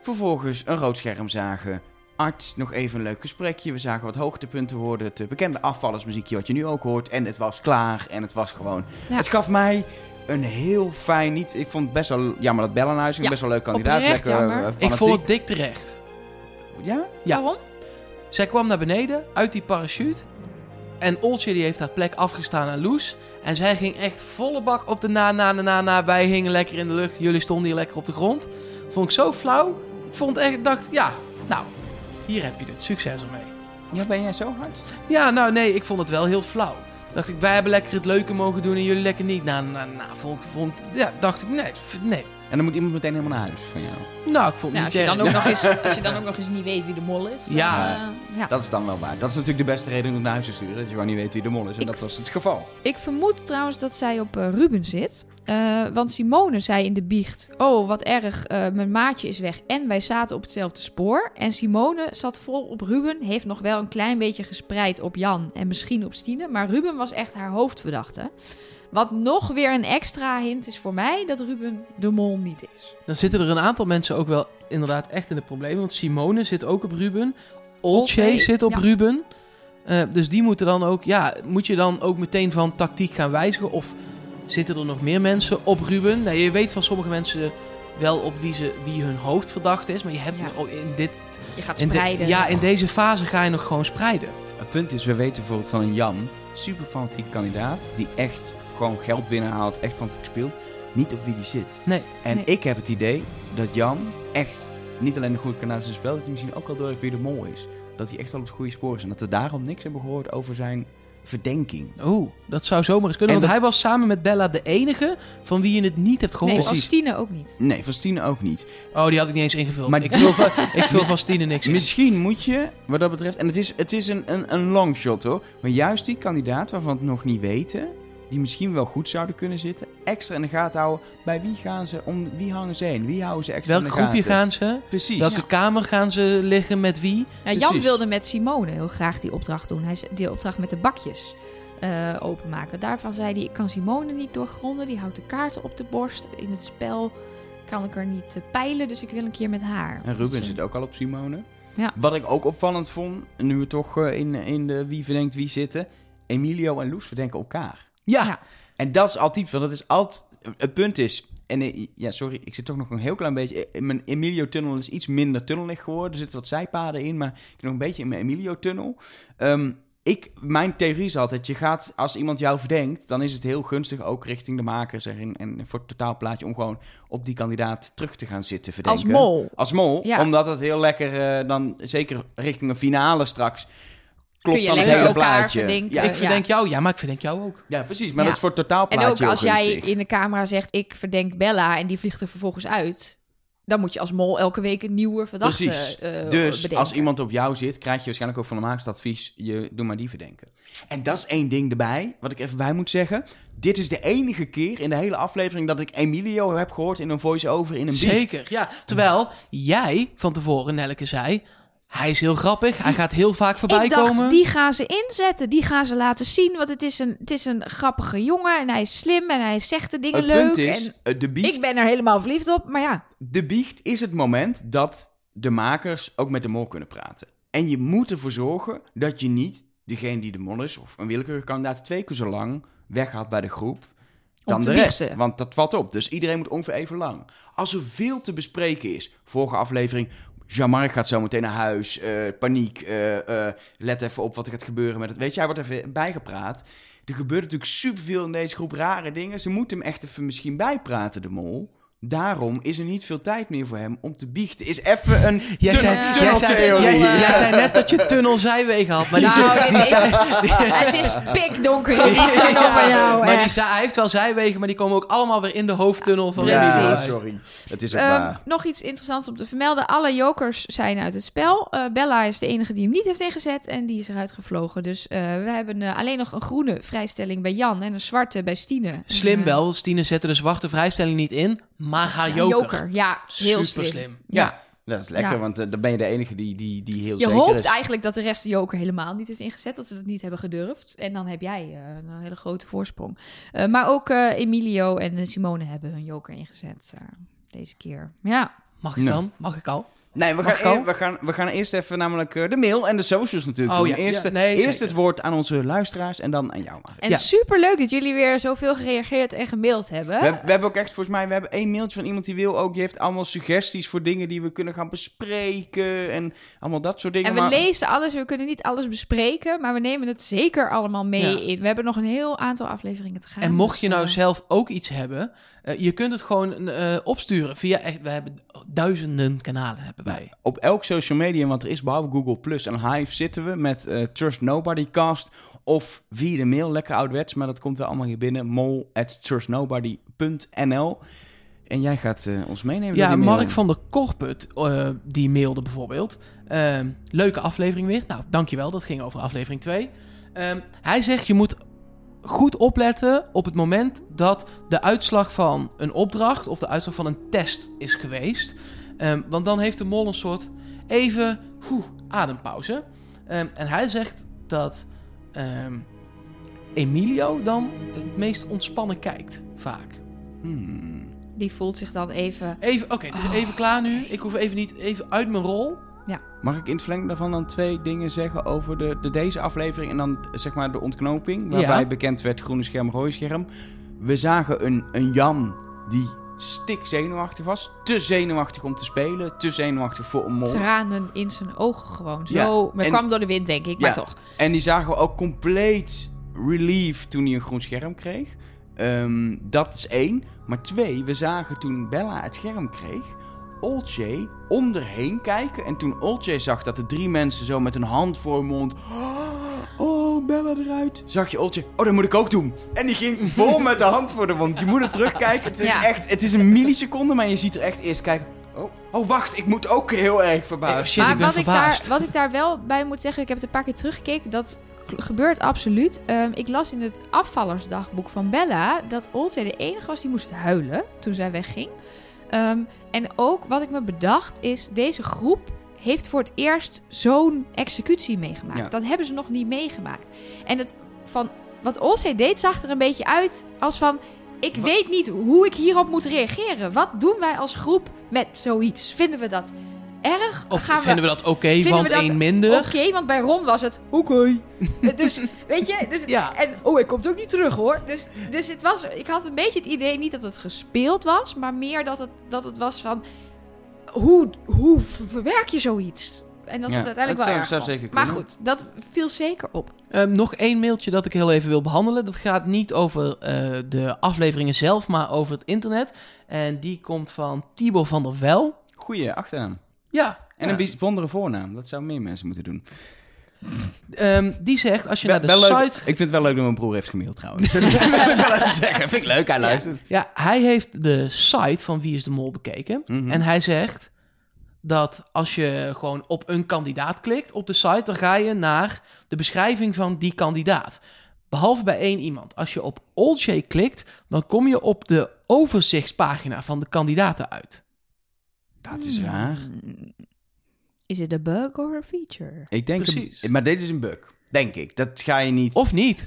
Vervolgens een rood scherm zagen. Arts, nog even een leuk gesprekje. We zagen wat hoogtepunten worden. Het eh, bekende afvallersmuziekje wat je nu ook hoort. En het was klaar. En het was gewoon... Ja. Het gaf mij een heel fijn... Niet, ik vond het best wel jammer dat Bella naar huis ging. Ja, Best wel leuk kandidaat. oprecht Lekker jammer. eh, Ik vond het dik terecht. Ja? Ja. Waarom? Zij kwam naar beneden uit die parachute. En Oltje die heeft haar plek afgestaan aan Loes. En zij ging echt volle bak op de na, na, na, na, na. Wij hingen lekker in de lucht. Jullie stonden hier lekker op de grond. Vond ik zo flauw. Ik vond echt, dacht, ja, nou, hier heb je het. Succes ermee. Ja, ben jij zo hard? Ja, nou nee, ik vond het wel heel flauw. Dacht ik, wij hebben lekker het leuke mogen doen en jullie lekker niet. Nou, nou, nou, vond, vond, ja, dacht ik, nee, nee. En dan moet iemand meteen helemaal naar huis van jou. Nou, ik vond Nou, het als, je niet dan ook nog eens, als je dan ook nog eens niet weet wie de mol is. dan, Ja. eh, ja. Dat is dan wel waar. Dat is natuurlijk de beste reden om naar huis te sturen. Dat je gewoon niet weet wie de mol is. En Ik- dat was het geval. Ik vermoed trouwens dat zij op eh, Ruben zit. Eh, want Simone zei in de biecht: Oh, wat erg, eh, mijn maatje is weg. En wij zaten op hetzelfde spoor. En Simone zat vol op Ruben. Heeft nog wel een klein beetje gespreid op Jan en misschien op Stine. Maar Ruben was echt haar hoofdverdachte. Wat nog weer een extra hint is voor mij dat Ruben de mol niet is. Dan zitten er een aantal mensen ook wel inderdaad echt in de problemen. Want Simone zit ook op Ruben. Olcay zit op ja. Ruben. Eh, dus die moeten dan ook... Ja, moet je dan ook meteen van tactiek gaan wijzigen? Of zitten er nog meer mensen op Ruben? Nou, je weet van sommige mensen wel op wie, ze, wie hun hoofdverdachte is. Maar je hebt Ja. in dit... Je gaat In de- spreiden. ja, in deze fase ga je nog gewoon spreiden. Het punt is, we weten bijvoorbeeld van een Jan, super fanatiek kandidaat, die echt gewoon geld binnenhaalt, echt fanatiek speelt, niet op wie die zit. Nee. En Nee. ik heb het idee dat Jan echt niet alleen een goede kandidaat is in het spel, dat hij misschien ook wel door heeft wie de mol is. Dat hij echt wel op het goede spoor is en dat we daarom niks hebben gehoord over zijn verdenking. Oeh, dat zou zomaar eens kunnen. En Want dat- hij was samen met Bella de enige van wie je het niet hebt gehoord. nee, van Stine ook niet. Nee, van Stine ook niet. Oh, die had ik niet eens ingevuld. Maar- ik, vul van, ik vul van Stine niks in. Misschien moet je, wat dat betreft, en het is, het is een, een, een long shot hoor, maar juist die kandidaat waarvan we het nog niet weten, die misschien wel goed zouden kunnen zitten, extra in de gaten houden. Bij wie gaan ze, om wie hangen ze heen? Wie houden ze extra Welk in de groepje gaten? gaan ze? Precies. Welke kamer gaan ze liggen met wie? Ja, Jan Precies. wilde met Simone heel graag die opdracht doen. Hij die opdracht met de bakjes eh, openmaken. Daarvan zei hij: Ik kan Simone niet doorgronden. Die houdt de kaarten op de borst. In het spel kan ik er niet eh, peilen. Dus ik wil een keer met haar. En Ruben Dus, zit ook al op Simone. Ja. Wat ik ook opvallend vond, nu we toch eh, in, in de wie verdenkt wie zitten, Emilio en Loes verdenken elkaar. Ja, Ja. En dat is altijd, want dat is altijd, het punt is, en eh, ja, sorry, ik zit toch nog een heel klein beetje, in mijn Emilio-tunnel is iets minder tunnelig geworden, er zitten wat zijpaden in, maar ik zit nog een beetje in mijn Emilio-tunnel. Ehm, ik, mijn theorie is altijd, je gaat, als iemand jou verdenkt, dan is het heel gunstig ook richting de makers en, en voor het totaalplaatje om gewoon op die kandidaat terug te gaan zitten verdenken. Als mol. Als mol, Ja. omdat het heel lekker eh, dan, zeker richting een finale straks, klopt Kun je dan het lekker hele elkaar plaatje. verdenken. Ja, ik Ja. verdenk jou, ja, maar ik verdenk jou ook. ja, precies. Maar Ja. dat is voor het En totaalplaatje ook als jij in de camera zegt, ik verdenk Bella en die vliegt er vervolgens uit. Dan moet je als mol elke week een nieuwe verdachte Precies. eh, Dus bedenken. als iemand op jou zit, krijg je waarschijnlijk ook van de makers het advies, je doe maar die verdenken. En dat is één ding erbij, wat ik even bij moet zeggen. Dit is de enige keer in de hele aflevering dat ik Emilio heb gehoord in een voice-over in een. Zeker, ja. Terwijl jij van tevoren, Nelleke, zei... Hij is heel grappig, hij gaat heel vaak voorbij ik dacht, komen. die gaan ze inzetten. Die gaan ze laten zien. Want het is een, het is een grappige jongen. En hij is slim. En hij zegt de dingen Het leuk. punt is, en eh, de biecht, ik ben er helemaal verliefd op. Maar ja, de biecht is het moment dat de makers ook met de mol kunnen praten. En je moet ervoor zorgen dat je niet degene die de mol is, of een willekeurige kandidaat, twee keer zo lang weghaalt bij de groep dan de rest. biechten. Want dat valt op. Dus iedereen moet ongeveer even lang. Als er veel te bespreken is, vorige aflevering. Jean-Marc gaat zo meteen naar huis. eh, paniek. eh, eh, let even op wat er gaat gebeuren met het. Weet je, hij wordt even bijgepraat. Er gebeurt natuurlijk superveel in deze groep rare dingen. Ze moeten hem echt even misschien bijpraten, de mol. Daarom is er niet veel tijd meer voor hem om te biechten. Is even een Jij tunnel- zei, Ja. jij, zei, jij, jij zei net dat je tunnelzijwegen had. Maar die, Nou, zei- dit die is- zei- het is pikdonker in die Ja, tunnel bij jou. maar die hij heeft wel zijwegen, maar die komen ook allemaal weer in de hoofdtunnel van Ja, sorry. Het is ook Ehm, waar. nog iets interessants om te vermelden. Alle jokers zijn uit het spel. Eh, Bella is de enige die hem niet heeft ingezet. En die is eruit gevlogen. Dus eh, we hebben eh, alleen nog een groene vrijstelling bij Jan. En een zwarte bij Stine. Slim wel, Stine zette de zwarte vrijstelling niet in, maar haar ja, joker. Ja, heel Super slim. Ja, dat is lekker, Ja. want eh, dan ben je de enige die, die, die heel Je zeker hoopt is. eigenlijk dat de rest de joker helemaal niet is ingezet. Dat ze dat niet hebben gedurfd. En dan heb jij eh, een hele grote voorsprong. Eh, maar ook eh, Emilio en eh, Simone hebben hun joker ingezet. eh, deze keer. Ja. Mag ik dan? Mag ik al? Nee, we Mag gaan, e- we, gaan, we gaan eerst even namelijk eh, de mail en de socials natuurlijk Oh, doen. ja. Eerst, Ja, nee, eerst het woord aan onze luisteraars en dan aan jou, Mark. En Ja. super leuk dat jullie weer zoveel gereageerd en gemaild hebben. We, we hebben ook echt, volgens mij, we hebben één mailtje van iemand die wil ook, die heeft allemaal suggesties voor dingen die we kunnen gaan bespreken en allemaal dat soort dingen. En we maar- lezen alles, we kunnen niet alles bespreken, maar we nemen het zeker allemaal mee Ja. in. We hebben nog een heel aantal afleveringen te gaan. En mocht dus, je nou eh, zelf ook iets hebben, eh, je kunt het gewoon eh, opsturen via echt, we hebben duizenden kanalen hebben wij. Op elk social media wat er is, behalve Google Plus en Hive, zitten we met eh, Trust Nobody Cast of via de mail, lekker ouderwets, maar dat komt wel allemaal hier binnen, mol at trustnobody.nl. En jij gaat ons meenemen Ja. Mark van der Korput, die mailde bijvoorbeeld. Leuke aflevering weer. Nou, dankjewel. Dat ging over aflevering 2. Ehm, hij zegt, je moet goed opletten op het moment dat de uitslag van een opdracht of de uitslag van een test is geweest. Ehm, want dan heeft de mol een soort even oeh, adempauze. Ehm, en hij zegt dat ehm, Emilio dan het meest ontspannen kijkt, vaak. Hmm. Die voelt zich dan even... Even, oké, het is even klaar nu. Ik hoef even niet even uit mijn rol. Mag ik in het verlengde daarvan dan twee dingen zeggen over de, de, deze aflevering en dan zeg maar de ontknoping, waarbij Ja. bekend werd groene scherm, rode scherm. We zagen een, een Jan die stik zenuwachtig was, te zenuwachtig om te spelen, te zenuwachtig voor een mol. Tranen in zijn ogen gewoon. Zo, Ja, maar en- kwam door de wind, denk ik, maar Ja. toch. En die zagen we ook compleet relief toen hij een groen scherm kreeg. Ehm, dat is één. Maar twee, we zagen toen Bella het scherm kreeg, Olcay om erheen kijken. En toen Olcay zag dat de drie mensen zo met een hand voor hun mond... Oh, Bella eruit. Zag je Olcay, oh, dat moet ik ook doen. En die ging vol met de hand voor de mond. Je moet er terugkijken. Het is Ja. echt, het is een milliseconde, maar je ziet er echt eerst kijken... Oh, oh wacht, ik moet ook heel erg Oh, verbaasd. shit, ik ben wat, ik daar, wat ik daar wel bij moet zeggen, ik heb het een paar keer teruggekeken, dat gebeurt absoluut. Ehm, ik las in het afvallersdagboek van Bella dat Olcay de enige was die moest huilen toen zij wegging. Ehm, en ook wat ik me bedacht is, deze groep heeft voor het eerst zo'n executie meegemaakt. Ja. Dat hebben ze nog niet meegemaakt. En het, van, wat Olcay deed zag er een beetje uit als van... Ik weet niet hoe ik hierop moet reageren. Wat doen wij als groep met zoiets? Vinden we dat erg? Of Gaan vinden we dat oké, vinden want één minder? Oké, want bij Ron was het oké. dus, weet je, dus, Ja. en oh, hij komt ook niet terug hoor. Dus, dus het was, ik had een beetje het idee, niet dat het gespeeld was, maar meer dat het, dat het was van, hoe, hoe ver- verwerk je zoiets? En dat Ja, het uiteindelijk dat wel zou- zeker Maar goed, dat viel zeker op. Ehm, nog één mailtje dat ik heel even wil behandelen. Dat gaat niet over eh, de afleveringen zelf, maar over het internet. En die komt van Tibor van der Wel. Goeie achternaam. Ja. En een bijzondere voornaam. Dat zou meer mensen moeten doen. Ehm, die zegt, als je Wel- naar de leuk- site... Ik vind het wel leuk dat mijn broer heeft gemaild trouwens. dat wil ik wel even zeggen. Vind ik leuk, hij luistert. Ja, hij heeft de site van Wie is de Mol bekeken. Mhm. En hij zegt dat als je gewoon op een kandidaat klikt op de site, dan ga je naar de beschrijving van die kandidaat. Behalve bij één iemand. Als je op Allshay klikt, dan kom je op de overzichtspagina van de kandidaten uit. Dat is raar. Hmm. Is het een bug of een feature? Ik denk... Precies. maar dit is een bug. Denk ik. Dat ga je niet... Of niet?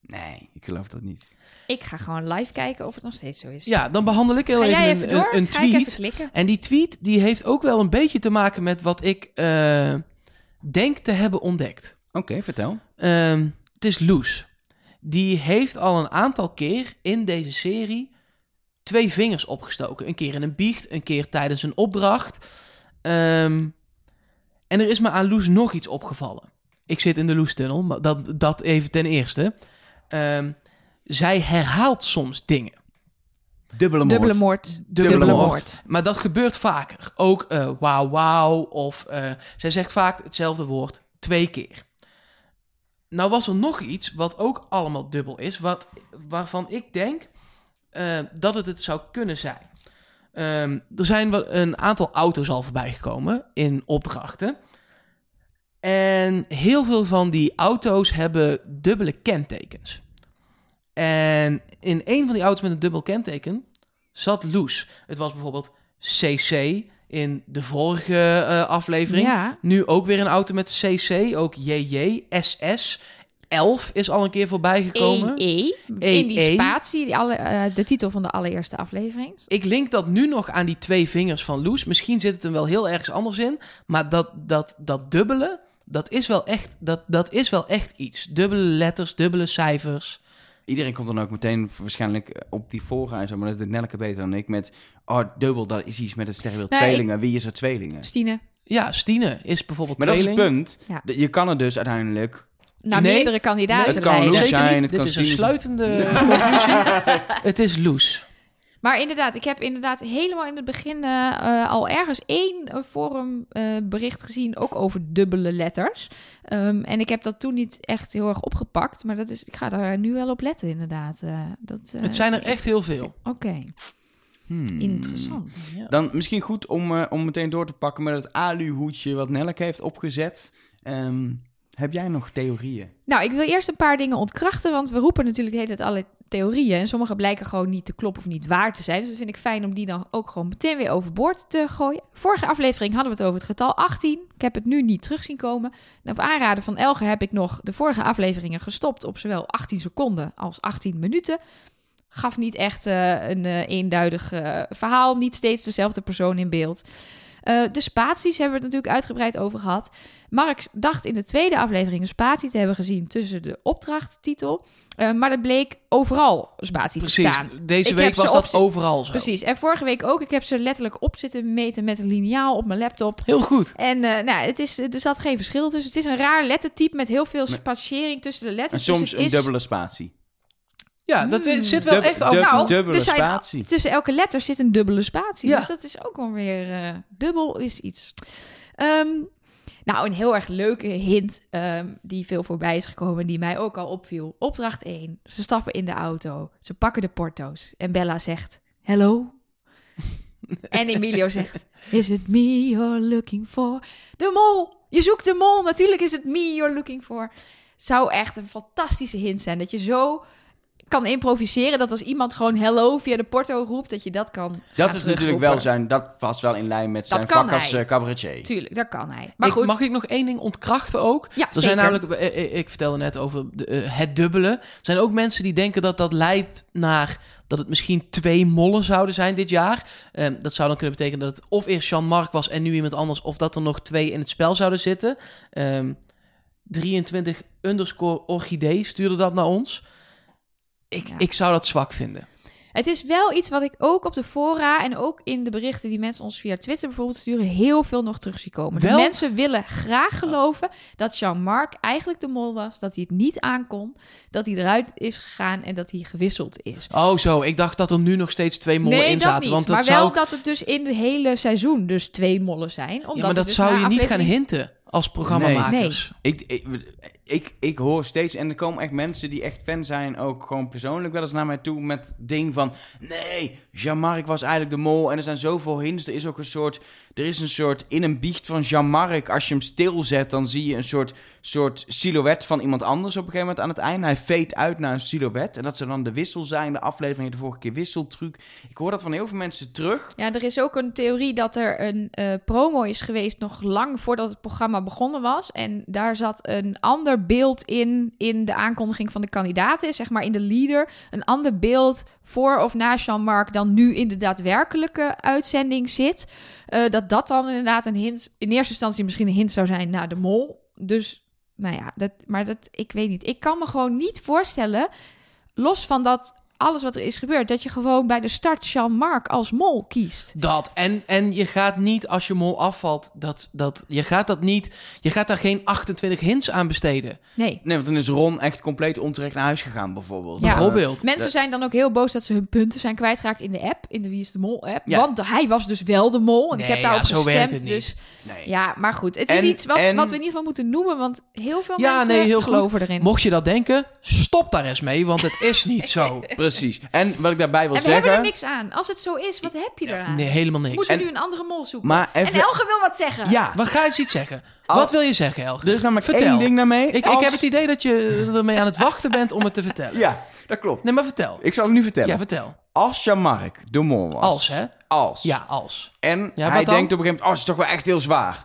Nee, ik geloof dat niet. Ik ga gewoon live kijken of het nog steeds zo is. Ja, dan behandel ik heel Ga even, jij een, even door? een, een Ga ik even tweet. klikken? En die tweet die heeft ook wel een beetje te maken met wat ik eh, denk te hebben ontdekt. Oké, vertel. Ehm, het is Loes. Die heeft al een aantal keer in deze serie twee vingers opgestoken. Een keer in een biecht, een keer tijdens een opdracht. Ehm, en er is me aan Loes nog iets opgevallen. Ik zit in de Loes-tunnel, maar dat, dat even ten eerste. Ehm, zij herhaalt soms dingen. Dubbele moord. Dubbele moord. Dubbele moord. moord. Maar dat gebeurt vaker. Ook eh wauw wauw of eh, zij zegt vaak hetzelfde woord twee keer. Nou was er nog iets wat ook allemaal dubbel is, wat, waarvan ik denk eh, dat het het zou kunnen zijn. Ehm, er zijn een aantal auto's al voorbij gekomen in opdrachten. En heel veel van die auto's hebben dubbele kentekens. En in een van die auto's met een dubbel kenteken zat Loes. Het was bijvoorbeeld CC in de vorige eh, aflevering. Ja. Nu ook weer een auto met CC, ook JJ, SS. 11 is al een keer voorbij gekomen. EE. EE. In die spatie, die alle, eh, de titel van de allereerste aflevering. Ik link dat nu nog aan die twee vingers van Loes. Misschien zit het hem wel heel ergens anders in. Maar dat, dat, dat dubbele, dat is, wel echt, dat, dat is wel echt iets. Dubbele letters, dubbele cijfers. Iedereen komt dan ook meteen waarschijnlijk op die vorige en zo, maar dat is Nelke beter dan ik met... Oh, dubbel, dat is iets met het sterrenbeeld Nee, tweelingen. Wie is er tweelingen? Stine. Ja, Stine is bijvoorbeeld Maar dat is het tweeling. punt. Ja. Je kan er dus uiteindelijk... Naar Nee. meerdere kandidaten Het kan Zeker zijn, niet. het Dit kan is een sluitende conclusie. het is Loes. Maar inderdaad, ik heb inderdaad helemaal in het begin eh, eh, al ergens één eh, forum eh, bericht gezien, ook over dubbele letters. Ehm, en ik heb dat toen niet echt heel erg opgepakt, maar dat is, ik ga daar nu wel op letten inderdaad. Eh, dat, eh, Het zijn er echt heel veel. Oké, Hmm. interessant. Ja. Dan misschien goed om, eh, om meteen door te pakken met het aluhoedje wat Nelke heeft opgezet. Ehm, heb jij nog theorieën? Nou, ik wil eerst een paar dingen ontkrachten, want we roepen natuurlijk de hele tijd alle theorieën. En sommige blijken gewoon niet te kloppen of niet waar te zijn. Dus dat vind ik fijn om die dan ook gewoon meteen weer overboord te gooien. Vorige aflevering hadden we het over het getal 18. Ik heb het nu niet terug zien komen. En op aanraden van Elger heb ik nog de vorige afleveringen gestopt op zowel 18 seconden als 18 minuten. Gaf niet echt eh, een eh, eenduidig eh, verhaal. Niet steeds dezelfde persoon in beeld. Eh, de spaties hebben we het natuurlijk uitgebreid over gehad. Mark dacht in de tweede aflevering een spatie te hebben gezien tussen de opdrachttitel. Eh, maar dat bleek overal spatie te Precies. staan. Deze Ik week was dat overal zo. Precies. En vorige week ook. Ik heb ze letterlijk op zitten meten met een liniaal op mijn laptop. Heel goed. En eh, nou, het is, er zat geen verschil tussen. Het is een raar lettertype met heel veel Nee. spatiëring tussen de En letters. Dus soms een is dubbele spatie. Ja, dat Hmm. zit wel Dub- echt dub- Nou, dubbele zijn- spatie. Tussen elke letter zit een dubbele spatie. Ja. Dus dat is ook alweer eh dubbel is iets. Ehm, nou, een heel erg leuke hint ehm, die veel voorbij is gekomen, die mij ook al opviel. Opdracht 1. Ze stappen in de auto. Ze pakken de porto's. En Bella zegt, hello. en Emilio zegt, is it me you're looking for? De mol! Je zoekt de mol. Natuurlijk is het me you're looking for. Zou echt een fantastische hint zijn. Dat je zo kan improviseren. Dat als iemand gewoon hello via de porto roept, dat je dat kan. Dat is natuurlijk wel zijn, dat past wel in lijn met zijn vak als hij. eh, cabaretier. Tuurlijk, dat kan hij. Maar Ik- goed, Mag ik nog één ding ontkrachten ook? ja, Er zeker. zijn namelijk, eh, eh, ik vertelde net over de, het dubbele. Er zijn ook mensen die denken dat dat leidt naar dat het misschien twee mollen zouden zijn dit jaar. Ehm, dat zou dan kunnen betekenen dat het of eerst Jean-Marc was en nu iemand anders, of dat er nog twee in het spel zouden zitten. Ehm, 23 underscore orchidee stuurde dat naar ons. Ik, Ja. ik zou dat zwak vinden. Het is wel iets wat ik ook op de fora en ook in de berichten die mensen ons via Twitter bijvoorbeeld sturen, heel veel nog terug zie komen. De mensen willen graag geloven dat Jean-Marc eigenlijk de mol was, dat hij het niet aankon, dat hij eruit is gegaan en dat hij gewisseld is. Oh, zo. Ik dacht dat er nu nog steeds twee mollen nee, in dat zaten. niet. want dat maar zou wel dat het dus in het hele seizoen dus twee mollen zijn. Omdat Ja, maar dat dus zou je niet gaan hinten als programmamakers. Ik, ik, ik, ik hoor steeds, en er komen echt mensen die echt fan zijn, ook gewoon persoonlijk wel eens naar mij toe met ding van, nee, Jean-Marc was eigenlijk de mol en er zijn zoveel hints. Er is ook een soort, er is een soort, in een biecht van Jean-Marc, als je hem stilzet, dan zie je een soort, soort silhouet van iemand anders op een gegeven moment aan het einde. Hij veet uit naar een silhouet en dat zou dan de wissel zijn, de aflevering de vorige keer wisseltruc. Ik hoor dat van heel veel mensen terug. Ja, er is ook een theorie dat er een eh, promo is geweest nog lang voordat het programma begonnen was. En daar zat een ander beeld in, in de aankondiging van de kandidaten, zeg maar in de leader. Een ander beeld voor of na Jean-Marc dan nu in de daadwerkelijke uitzending zit. Eh, dat dat dan inderdaad een hint, in eerste instantie misschien een hint zou zijn naar de mol. Dus, nou ja, dat, maar dat, ik weet niet. Ik kan me gewoon niet voorstellen, los van dat alles wat er is gebeurd, dat je gewoon bij de start Jean-Marc als mol kiest. Dat. En, en je gaat niet, als je mol afvalt, dat, dat, je gaat dat niet... Je gaat daar geen 28 hints aan besteden. Nee. Nee, want dan is Ron echt compleet onterecht naar huis gegaan bijvoorbeeld. Ja. Bijvoorbeeld. Mensen zijn dan ook heel boos dat ze hun punten zijn kwijtgeraakt in de app, in de Wie is de Mol app. Ja. Want hij was dus wel de mol en ik Nee, heb daarop ja, zo gestemd. werkt het niet. Dus Nee. ja, maar goed. Het is En- iets wat, en- wat we in ieder geval moeten noemen, want heel veel Ja, mensen nee, heel goed. geloven erin. Mocht je dat denken, stop daar eens mee, want het is niet zo. Precies. En wat ik daarbij wil en we hebben zeggen... er niks aan. Als het zo is, wat heb je eraan? Nee, helemaal niks. Moeten we nu een andere mol zoeken? Maar En. Elge wil wat zeggen. Ja, Wat ga je eens iets zeggen? Al- Wat wil je zeggen, Elge? er is namelijk Vertel. één ding daarmee. Ik, ik heb het idee dat je ermee aan het wachten bent om het te vertellen. Ja, dat klopt. Nee, maar vertel. Ik zal het nu vertellen. Ja, vertel. Als Jean-Marc de mol was... Als, hè? Als. Ja, als. En Ja, hij denkt op een gegeven moment... Oh, het is toch wel echt heel zwaar.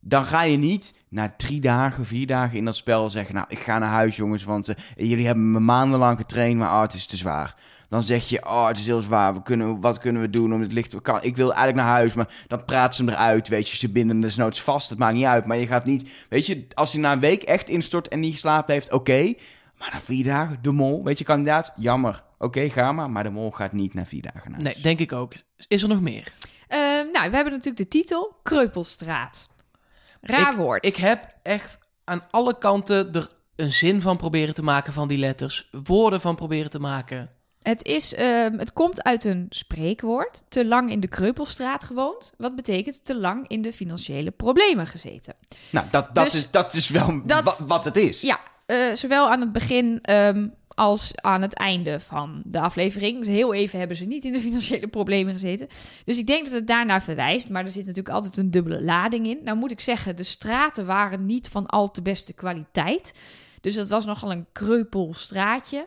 Dan ga je niet na drie dagen, vier dagen in dat spel zeggen... Nou, ik ga naar huis, jongens, want eh, jullie hebben me maandenlang getraind... maar oh, het is te zwaar. Dan zeg je, oh, het is heel zwaar. We kunnen, wat kunnen we doen om het licht... Kan, ik wil eigenlijk naar huis, maar dan praat ze hem eruit. Weet je, ze binden hem desnoods vast. Het maakt niet uit. Maar je gaat niet... Weet je, als hij na een week echt instort en niet geslapen heeft... Oké, maar na vier dagen, de mol. Weet je, kandidaat, jammer. Oké, ga maar. Maar de mol gaat niet na vier dagen naar huis. Nee, denk ik ook. Is er nog meer? Ehm, nou, we hebben natuurlijk de titel Kreupelstraat. Raar woord. Ik heb echt aan alle kanten er een zin van proberen te maken van die letters. Woorden van proberen te maken. Het, is, ehm, het komt uit een spreekwoord. Te lang in de Kreupelstraat gewoond. Wat betekent te lang in de financiële problemen gezeten. Nou, dat, dat, Dus- is, dat is wel Dat- wat het is. Ja, eh, zowel aan het begin ehm, als aan het einde van de aflevering. Dus heel even hebben ze niet in de financiële problemen gezeten. Dus ik denk dat het daarnaar verwijst. Maar er zit natuurlijk altijd een dubbele lading in. Nou moet ik zeggen, de straten waren niet van al te beste kwaliteit. Dus dat was nogal een kreupel straatje.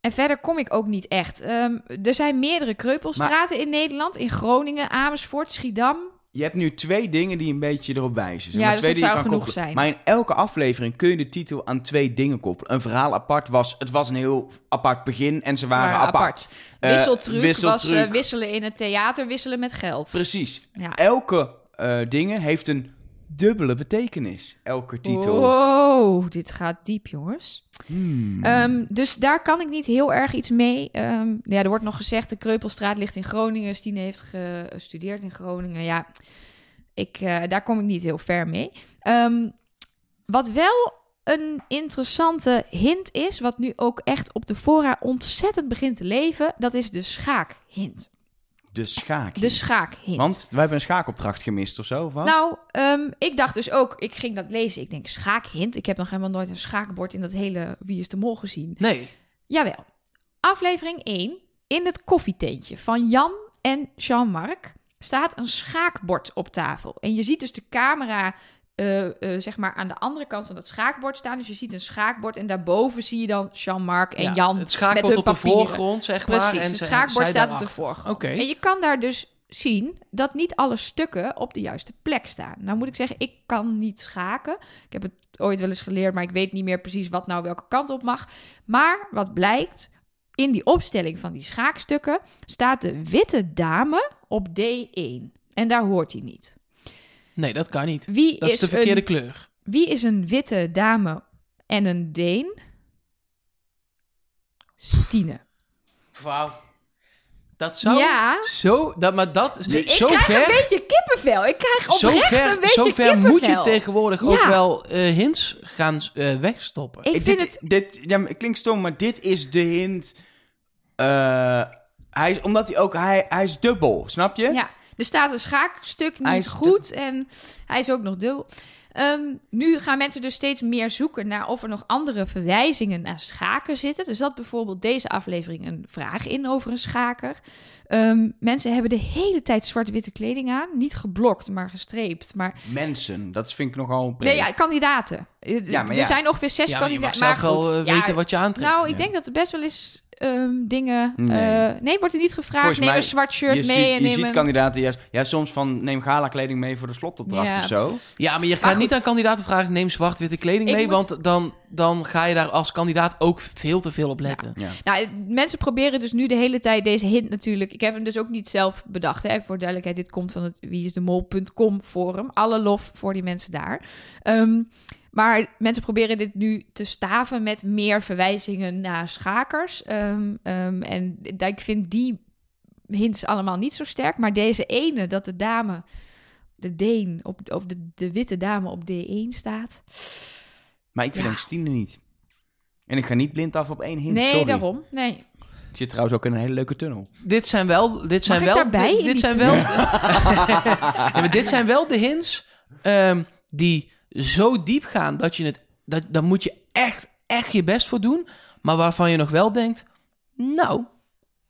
En verder kom ik ook niet echt. Ehm, er zijn meerdere kreupelstraten in Nederland. In Groningen, Amersfoort, Schiedam. Je hebt nu twee dingen die een beetje erop wijzen. zeg Ja, maar dus twee dat zou kan genoeg koppelen. zijn. Maar in elke aflevering kun je de titel aan twee dingen koppelen. Een verhaal apart was... Het was een heel apart begin en ze waren apart. Eh, Wisseltruc, was wisseltruc. eh, wisselen in het theater, wisselen met geld. Precies. Ja. Elke eh dingen heeft een dubbele betekenis. Elke titel. Wow, dit gaat diep, jongens. Hmm. Ehm, dus daar kan ik niet heel erg iets mee. Ehm, ja, er wordt nog gezegd, de Kreupelstraat ligt in Groningen. Stine heeft gestudeerd in Groningen. Ja, ik, eh, daar kom ik niet heel ver mee. Ehm, wat wel een interessante hint is, wat nu ook echt op de fora ontzettend begint te leven, dat is de schaakhint. De schaak. De schaakhint. Want wij hebben een schaakopdracht gemist of zo, of wat? Nou, ehm, ik dacht dus ook, ik ging dat lezen. Ik denk, schaakhint. Ik heb nog helemaal nooit een schaakbord in dat hele Wie is de Mol gezien. Nee. Jawel. Aflevering 1. In het koffietentje van Jan en Jean-Marc staat een schaakbord op tafel. En je ziet dus de camera eh, eh, zeg maar aan de andere kant van dat schaakbord staan. Dus je ziet een schaakbord en daarboven zie je dan Jean-Marc en Ja, Jan Het schaakbord met hun op de voorgrond, zeg maar. Precies, en het schaakbord staat op de voorgrond. Oké. En je kan daar dus zien dat niet alle stukken op de juiste plek staan. Nou moet ik zeggen, ik kan niet schaken. Ik heb het ooit wel eens geleerd, maar ik weet niet meer precies wat nou welke kant op mag. Maar wat blijkt, in die opstelling van die schaakstukken staat de witte dame op D1. En daar hoort hij niet. Nee, dat kan niet. Wie Dat is is, de verkeerde een, kleur. wie is een witte dame en een Deen? Stine. Wauw. Dat zou Ja. zo... Dat, maar dat... Ik zo krijg ver, een beetje kippenvel. Ik krijg zo oprecht ver, een beetje zo ver moet je tegenwoordig ook wel eh, hints gaan eh, wegstoppen. Ik Ik vind dit, het... Dit, ja, het klinkt stom, maar dit is de hint. eh, hij is, omdat hij ook... Hij, hij is dubbel, snap je? Ja, er staat een schaakstuk niet is goed en hij is ook nog dubbel. Ehm, nu gaan mensen dus steeds meer zoeken naar of er nog andere verwijzingen naar schaken zitten. Er zat bijvoorbeeld deze aflevering een vraag in over een schaker. Ehm, mensen hebben de hele tijd zwart-witte kleding aan. Niet geblokt, maar gestreept. Maar Mensen, dat vind ik nogal breed. nee, ja, kandidaten. Eh, Ja, maar er zijn ongeveer zes ja, maar je mag kandidaten. zelf maar wel goed, eh, ja, weten wat je aantrekt. Nou, ik Ja. denk dat er best wel eens ehm, dingen... Nee. eh, nee, wordt er niet gevraagd. Volgens neem mij- een zwart shirt je mee ziet, en je neem ziet een... kandidaten juist... Ja, soms van neem gala kleding mee voor de slotopdracht Ja, of zo. Ja, maar je gaat niet aan kandidaten vragen, neem zwart-witte kleding Ik mee, moet- want dan, dan ga je daar als kandidaat ook veel te veel op letten. Ja. Nou, mensen proberen dus nu de hele tijd deze hint natuurlijk. Ik heb hem dus ook niet zelf bedacht. Hè. Voor duidelijkheid, dit komt van het wieisdemol.com forum. Alle lof voor die mensen daar. Ehm, maar mensen proberen dit nu te staven met meer verwijzingen naar schakers. Ehm, ehm, en ik vind die hints allemaal niet zo sterk. Maar deze ene, dat de dame, de Deen, op, of de, de witte dame op D1 staat. Maar ik verdenk Ja. Stine niet. En ik ga niet blind af op één hint, nee, sorry. daarom. Nee. Ik zit trouwens ook in een hele leuke tunnel. Dit zijn wel... Dit zijn wel daarbij Dit, in dit die zijn wel... ja, maar dit zijn wel de hints ehm, die zo diep gaan dat je het... Dat, daar moet je echt, echt je best voor doen. Maar waarvan je nog wel denkt... Nou,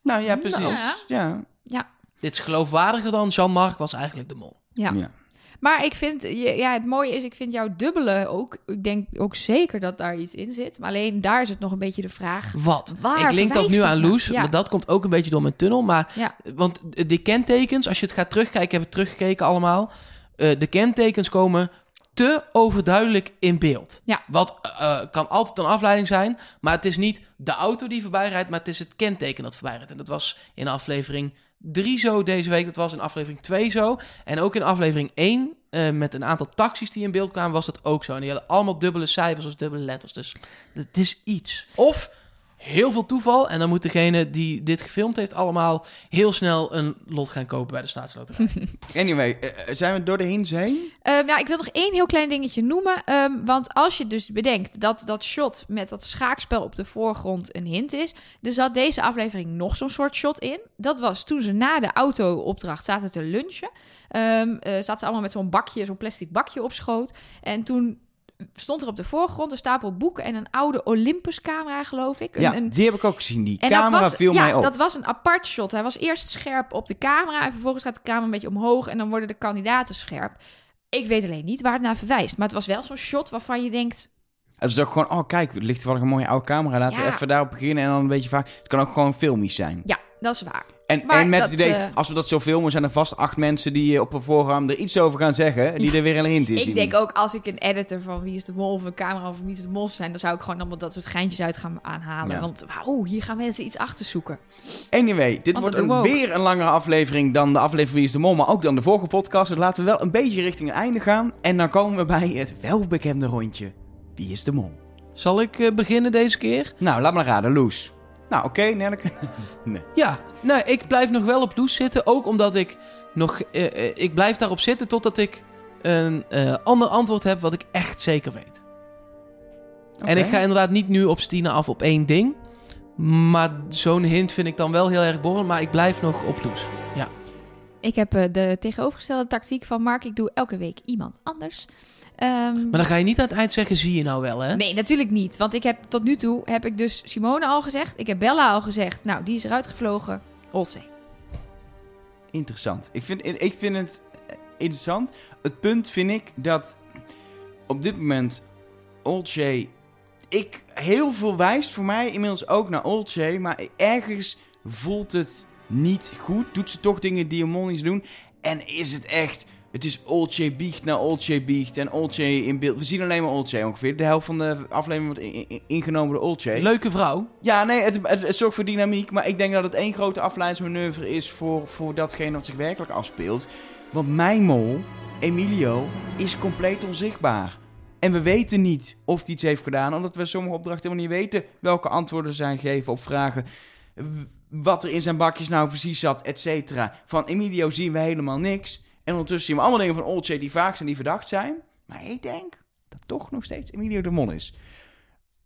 Nou ja, precies. Ja. Ja. dit is geloofwaardiger dan Jean-Marc was eigenlijk de mol. Ja. Ja. Maar ik vind, je- ja, het mooie is, ik vind jouw dubbele ook. Ik denk ook zeker dat daar iets in zit. Maar alleen daar is het nog een beetje de vraag. Wat? Waar ik link dat nu aan? Loes, Ja. maar dat komt ook een beetje door mijn tunnel. Maar, Ja. Want de kentekens, als je het gaat terugkijken, ik heb het teruggekeken allemaal. eh, de kentekens komen te overduidelijk in beeld. Ja. Wat eh, kan altijd een afleiding zijn, maar het is niet de auto die voorbij rijdt, maar het is het kenteken dat voorbij rijdt. En dat was in aflevering 3 zo deze week, dat was in aflevering 2 zo. En ook in aflevering 1, eh, met een aantal taxis die in beeld kwamen, was dat ook zo. En die hadden allemaal dubbele cijfers of dubbele letters. Dus het is iets. Of heel veel toeval. En dan moet degene die dit gefilmd heeft allemaal heel snel een lot gaan kopen bij de staatsloterij. Anyway, eh, zijn we door de hints heen? Ehm, nou, ik wil nog één heel klein dingetje noemen. Ehm, want als je dus bedenkt dat dat shot met dat schaakspel op de voorgrond een hint is. Er zat deze aflevering nog zo'n soort shot in. Dat was toen ze na de auto-opdracht zaten te lunchen. Ehm eh, zaten ze allemaal met zo'n bakje, zo'n plastic bakje op schoot. En toen stond er op de voorgrond een stapel boeken en een oude Olympus-camera, geloof ik. Een, ja, die heb ik ook gezien. Die camera was, viel ja, mij op. dat was een apart shot. Hij was eerst scherp op de camera en vervolgens gaat de camera een beetje omhoog en dan worden de kandidaten scherp. Ik weet alleen niet waar het naar verwijst, maar het was wel zo'n shot waarvan je denkt, Het is ook gewoon, oh kijk, er ligt wel een mooie oude camera. Laten we even daarop beginnen en dan een beetje vaak. Het kan ook gewoon filmisch zijn. ja, dat is waar. En, Maar en met dat, het idee, als we dat zo filmen, zijn er vast acht mensen die eh, op een voorraam er iets over gaan zeggen. Die er weer een hint in zien. Ik denk ook als ik een editor van Wie is de Mol of een camera van Wie is de Mol zou zijn, dan zou ik gewoon allemaal dat soort geintjes uit gaan aanhalen. Ja. Want wauw, hier gaan mensen iets achter zoeken. Anyway, dit Want wordt een, weer een langere aflevering dan de aflevering Wie is de Mol, maar ook dan de vorige podcast. Dus laten we wel een beetje richting het einde gaan. En dan komen we bij het welbekende rondje. Wie is de Mol? Zal ik eh, beginnen deze keer? Nou, laat maar raden, Loes. Nou, oké, Nelleke. nee. Ja, nou, ik blijf nog wel op Loes zitten. Ook omdat ik nog... eh, eh, ik blijf daarop zitten totdat ik een eh, ander antwoord heb wat ik echt zeker weet. En ik ga inderdaad niet nu op Stine af op één ding. Maar zo'n hint vind ik dan wel heel erg borrel. Maar ik blijf nog op Loes. Ja. Ik heb eh, de tegenovergestelde tactiek van Mark. Ik doe elke week iemand anders. Ehm, Maar dan ga je niet aan het eind zeggen, zie je nou wel, hè? Nee, natuurlijk niet. Want ik heb tot nu toe heb ik dus Simone al gezegd. Ik heb Bella al gezegd. Nou, die is eruit gevlogen. Olsee. Interessant. Ik vind, ik vind het interessant. Het punt vind ik dat op dit moment Olcay... Ik, heel veel wijst voor mij inmiddels ook naar Olcay. Maar ergens voelt het niet goed. Doet ze toch dingen die een mol niet doen. En is het echt... Het is Olcay biecht naar Olcay biecht. En Olcay in beeld. We zien alleen maar Olcay ongeveer. De helft van de aflevering wordt in- in- ingenomen door Olcay. Leuke vrouw. Ja, nee, het, het, het zorgt voor dynamiek. Maar ik denk dat het één grote afleidingsmanoeuvre is voor, voor datgene wat zich werkelijk afspeelt. Want mijn mol, Emilio, is compleet onzichtbaar. En we weten niet of hij iets heeft gedaan, omdat we sommige opdrachten helemaal niet weten welke antwoorden zijn gegeven op vragen. Wat er in zijn bakjes nou precies zat, et cetera. Van Emilio zien we helemaal niks. En ondertussen zien we allemaal dingen van Olcay die vaak zijn, die verdacht zijn. Maar ik denk dat toch nog steeds Emilio de Mol is.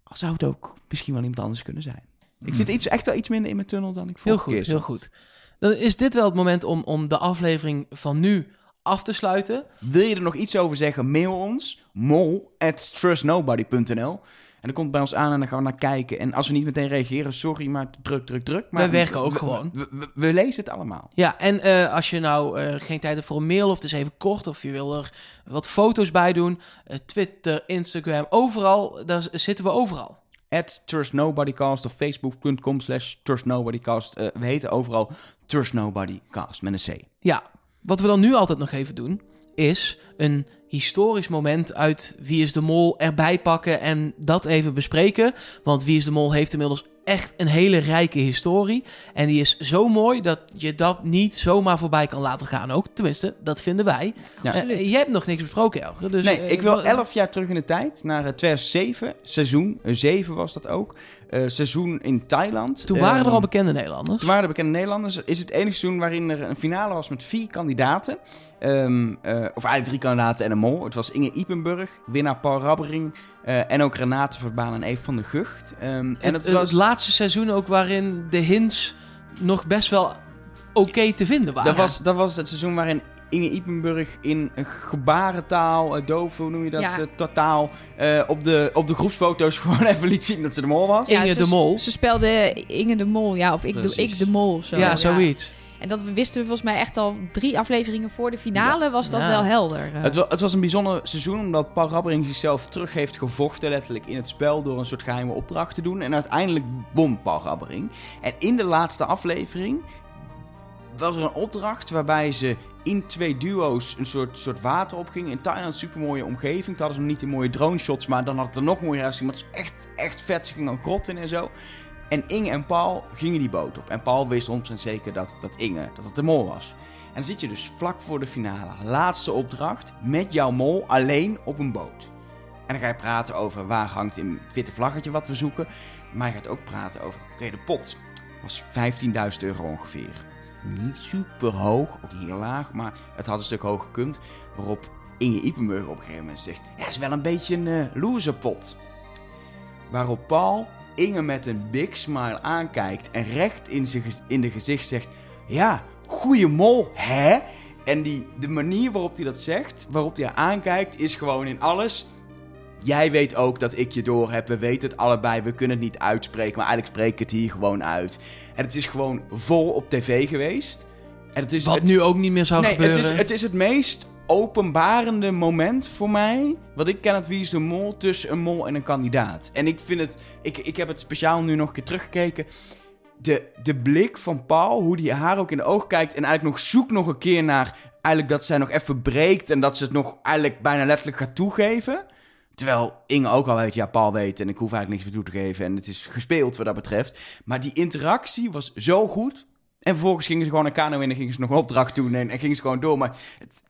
Al zou het ook misschien wel iemand anders kunnen zijn. Ik zit iets, echt wel iets minder in mijn tunnel dan ik Heel vorige goed, keer heel goed. Dan is dit wel het moment om, om de aflevering van nu af te sluiten. Wil je er nog iets over zeggen? Mail ons. Mol at trustnobody.nl En dan komt het bij ons aan en dan gaan we naar kijken. En als we niet meteen reageren, sorry, maar druk, druk, druk. Maar Wij werken ook we- gewoon. We, we- we lezen het allemaal. Ja, en eh, als je nou eh, geen tijd hebt voor een mail of het is even kort of je wil er wat foto's bij doen, eh, Twitter, Instagram, overal, daar zitten we overal. At trustnobodycast of facebook.com slash trustnobodycast. We heten overal trustnobodycast met een C. Ja, wat we dan nu altijd nog even doen, is een historisch moment uit Wie is de Mol erbij pakken en dat even bespreken. Want Wie is de Mol heeft inmiddels echt een hele rijke historie. En die is zo mooi dat je dat niet zomaar voorbij kan laten gaan ook. Tenminste, dat vinden wij. Ja. Eh, hebt nog niks besproken, Elger. Dus, nee, eh, ik wil wa- 11 jaar terug in de tijd, naar eh, 2007, seizoen 7 was dat ook. Eh, seizoen in Thailand. Toen waren er Ehm, al bekende Nederlanders. Toen waren er bekende Nederlanders. Is het enige seizoen waarin er een finale was met vier kandidaten. Ehm, eh, of eigenlijk drie kandidaten en een mol. Het was Inge Ipenburg, winnaar Paul Rabbering. eh, en ook Renate Verbaan en Eve van de Gucht. Ehm, en het, dat het was, laatste seizoen ook waarin de hints nog best wel oké te vinden waren. dat, was, dat was het seizoen waarin Inge Ipenburg in gebarentaal, uh, doof, hoe noem je dat, Ja. eh, totaal, eh, op, de, op de groepsfoto's gewoon even liet zien dat ze de mol was. Inge ze, de Mol. Ze speelde Inge de Mol, ja, of ik, de, ik de Mol of zo. ja, zoiets. En dat wisten we volgens mij echt al drie afleveringen voor de finale, was dat Ja. wel helder. eh. Het, wa- het was een bijzonder seizoen omdat Paul Rabbering zichzelf terug heeft gevochten letterlijk in het spel door een soort geheime opdracht te doen. En uiteindelijk won Paul Rabbering. En in de laatste aflevering was er een opdracht waarbij ze in twee duo's een soort, soort water opgingen. In Thailand, super mooie omgeving. Toen hadden ze nog niet die mooie drone shots, maar dan had het er nog mooier uitzien. Maar het was echt, echt vet. Ze gingen een grot in en zo. En Inge en Paul gingen die boot op. En Paul wist ons en zeker dat, dat Inge, dat het de mol was. En dan zit je dus vlak voor de finale, laatste opdracht, met jouw mol alleen op een boot. En dan ga je praten over waar hangt een witte vlaggetje wat we zoeken. Maar je gaat ook praten over, oké, de pot was 15.000 euro ongeveer. Niet super hoog, ook heel laag, maar het had een stuk hoger gekund. Waarop Inge Ipenburg op een gegeven moment zegt, ja, is wel een beetje een eh loserpot. Waarop Paul Inge met een big smile aankijkt en recht in, zijn in de gezicht zegt: Ja, goeie mol, hè? En die, de manier waarop hij dat zegt, waarop hij haar aankijkt, is gewoon in alles. Jij weet ook dat ik je door heb. We weten het allebei. We kunnen het niet uitspreken. Maar eigenlijk spreek ik het hier gewoon uit. En het is gewoon vol op tv geweest. En het is, Wat het, nu ook niet meer zou nee, gebeuren. het is, het is het meest openbarende moment voor mij. Wat ik ken het Wie is de Mol tussen een mol en een kandidaat. En ik vind het. Ik, ik heb het speciaal nu nog een keer teruggekeken. De, de blik van Paul, hoe die haar ook in de ogen kijkt. En eigenlijk nog zoekt nog een keer naar. Eigenlijk dat zij nog even breekt. En dat ze het nog eigenlijk bijna letterlijk gaat toegeven. Terwijl Inge ook al weet, ja, Paul weet en ik hoef eigenlijk niks meer toe te geven. En het is gespeeld wat dat betreft. Maar die interactie was zo goed. En vervolgens gingen ze gewoon een kano in en gingen ze nog een opdracht doen en, en gingen ze gewoon door. Maar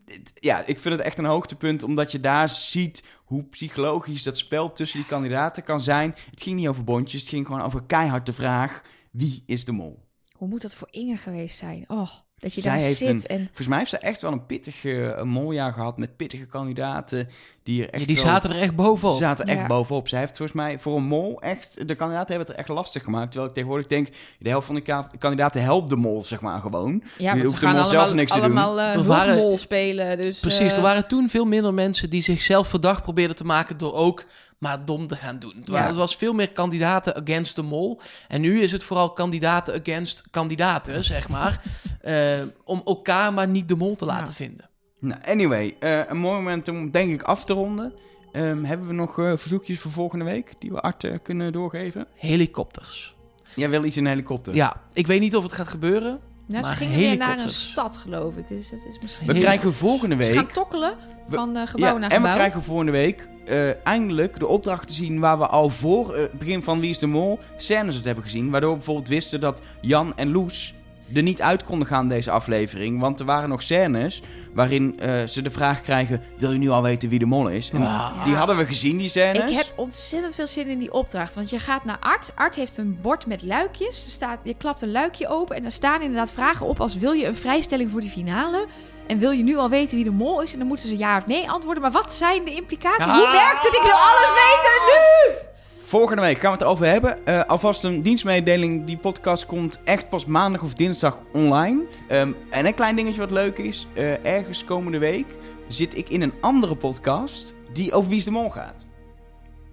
het- ja, ik vind het echt een hoogtepunt, omdat je daar ziet hoe psychologisch dat spel tussen die kandidaten kan zijn. Het ging niet over bondjes, het ging gewoon over keihard de vraag, wie is de mol? Hoe moet dat voor Inge geweest zijn? Oh, dat je Zij daar heeft zit een- en... Volgens mij heeft ze echt wel een pittig eh, een moljaar gehad met pittige kandidaten die er echt Ja, die wel- zaten er echt bovenop. Ze zaten echt Ja. bovenop. Zij heeft volgens mij voor een mol echt... De kandidaten hebben het er echt lastig gemaakt. Terwijl ik tegenwoordig denk... De helft van de ka- kandidaten helpt de mol, zeg maar, gewoon. Ja, ze hoeft de gaan mol allemaal, zelf niks te doen. allemaal eh, Er waren- hulpmol spelen. Dus, Precies, eh, er waren toen veel minder mensen die zichzelf verdacht probeerden te maken door ook maar dom te gaan doen. Ja. waren, het was veel meer kandidaten against de mol. En nu is het vooral kandidaten against kandidaten, zeg maar. eh, om elkaar maar niet de mol te laten Ja. vinden. Nou, anyway. eh, een mooi moment om, denk ik, af te ronden. Ehm, hebben we nog eh, verzoekjes voor volgende week? Die we Art kunnen doorgeven? Helikopters. Jij wil iets in een helikopter? Ja, ik weet niet of het gaat gebeuren. ja, ze maar gingen weer naar een helikopters. stad, geloof ik. Dus dat is misschien... We Heel- krijgen volgende Ze week... gaan tokkelen van eh, gebouw Ja, naar en we gebouw. krijgen volgende week eh, eindelijk de opdracht te zien waar we al voor eh, het begin van Wie is de Mol scènes uit hebben gezien. Waardoor we bijvoorbeeld wisten dat Jan en Loes er niet uit konden gaan deze aflevering. Want er waren nog scènes waarin eh, ze de vraag krijgen... Wil je nu al weten wie de mol is? En. Die hadden we gezien, die scènes. Ik heb ontzettend veel zin in die opdracht. Want je gaat naar Art. Art heeft een bord met luikjes. Er staat, je klapt een luikje open. En daar staan inderdaad vragen op als... Wil je een vrijstelling voor de finale? En wil je nu al weten wie de mol is? En dan moeten ze ja of nee antwoorden. Maar wat zijn de implicaties? Hoe werkt het? Ik wil alles weten nu! Volgende week gaan we het erover hebben. Eh, alvast een dienstmededeling. Die podcast komt echt pas maandag of dinsdag online. Ehm, en een klein dingetje wat leuk is. eh, ergens komende week zit ik in een andere podcast die over Wie is de Mol gaat.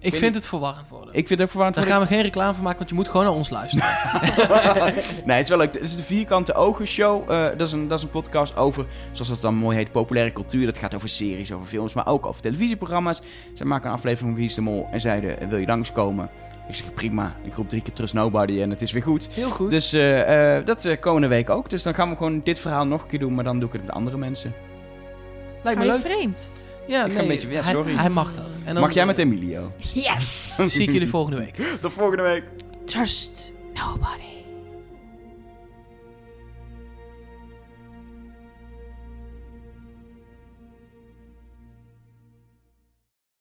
Ik vind het verwarrend worden. Ik vind het ook verwarrend. Daar worden. gaan we geen reclame van maken, want je moet gewoon naar ons luisteren. Nee, het is wel leuk. Het is de Vierkante Ogen Show. Eh, dat, is een, dat is een podcast over, zoals dat dan mooi heet, populaire cultuur. Dat gaat over series, over films, maar ook over televisieprogramma's. Zij maken een aflevering van Wie is de Mol en zeiden, wil je langskomen? Ik zeg, prima. Ik roep drie keer Trust Nobody en het is weer goed. Heel goed. Dus eh, eh, dat komende week ook. Dus dan gaan we gewoon dit verhaal nog een keer doen, maar dan doe ik het met andere mensen. Lijkt me leuk. vreemd? Ja, Ik ga nee, een beetje- ja, hij- sorry. Hij, mag dat. En dan, Mag jij met eh, Emilio? Yes! Zie ik jullie volgende week. Tot volgende week. Trust nobody.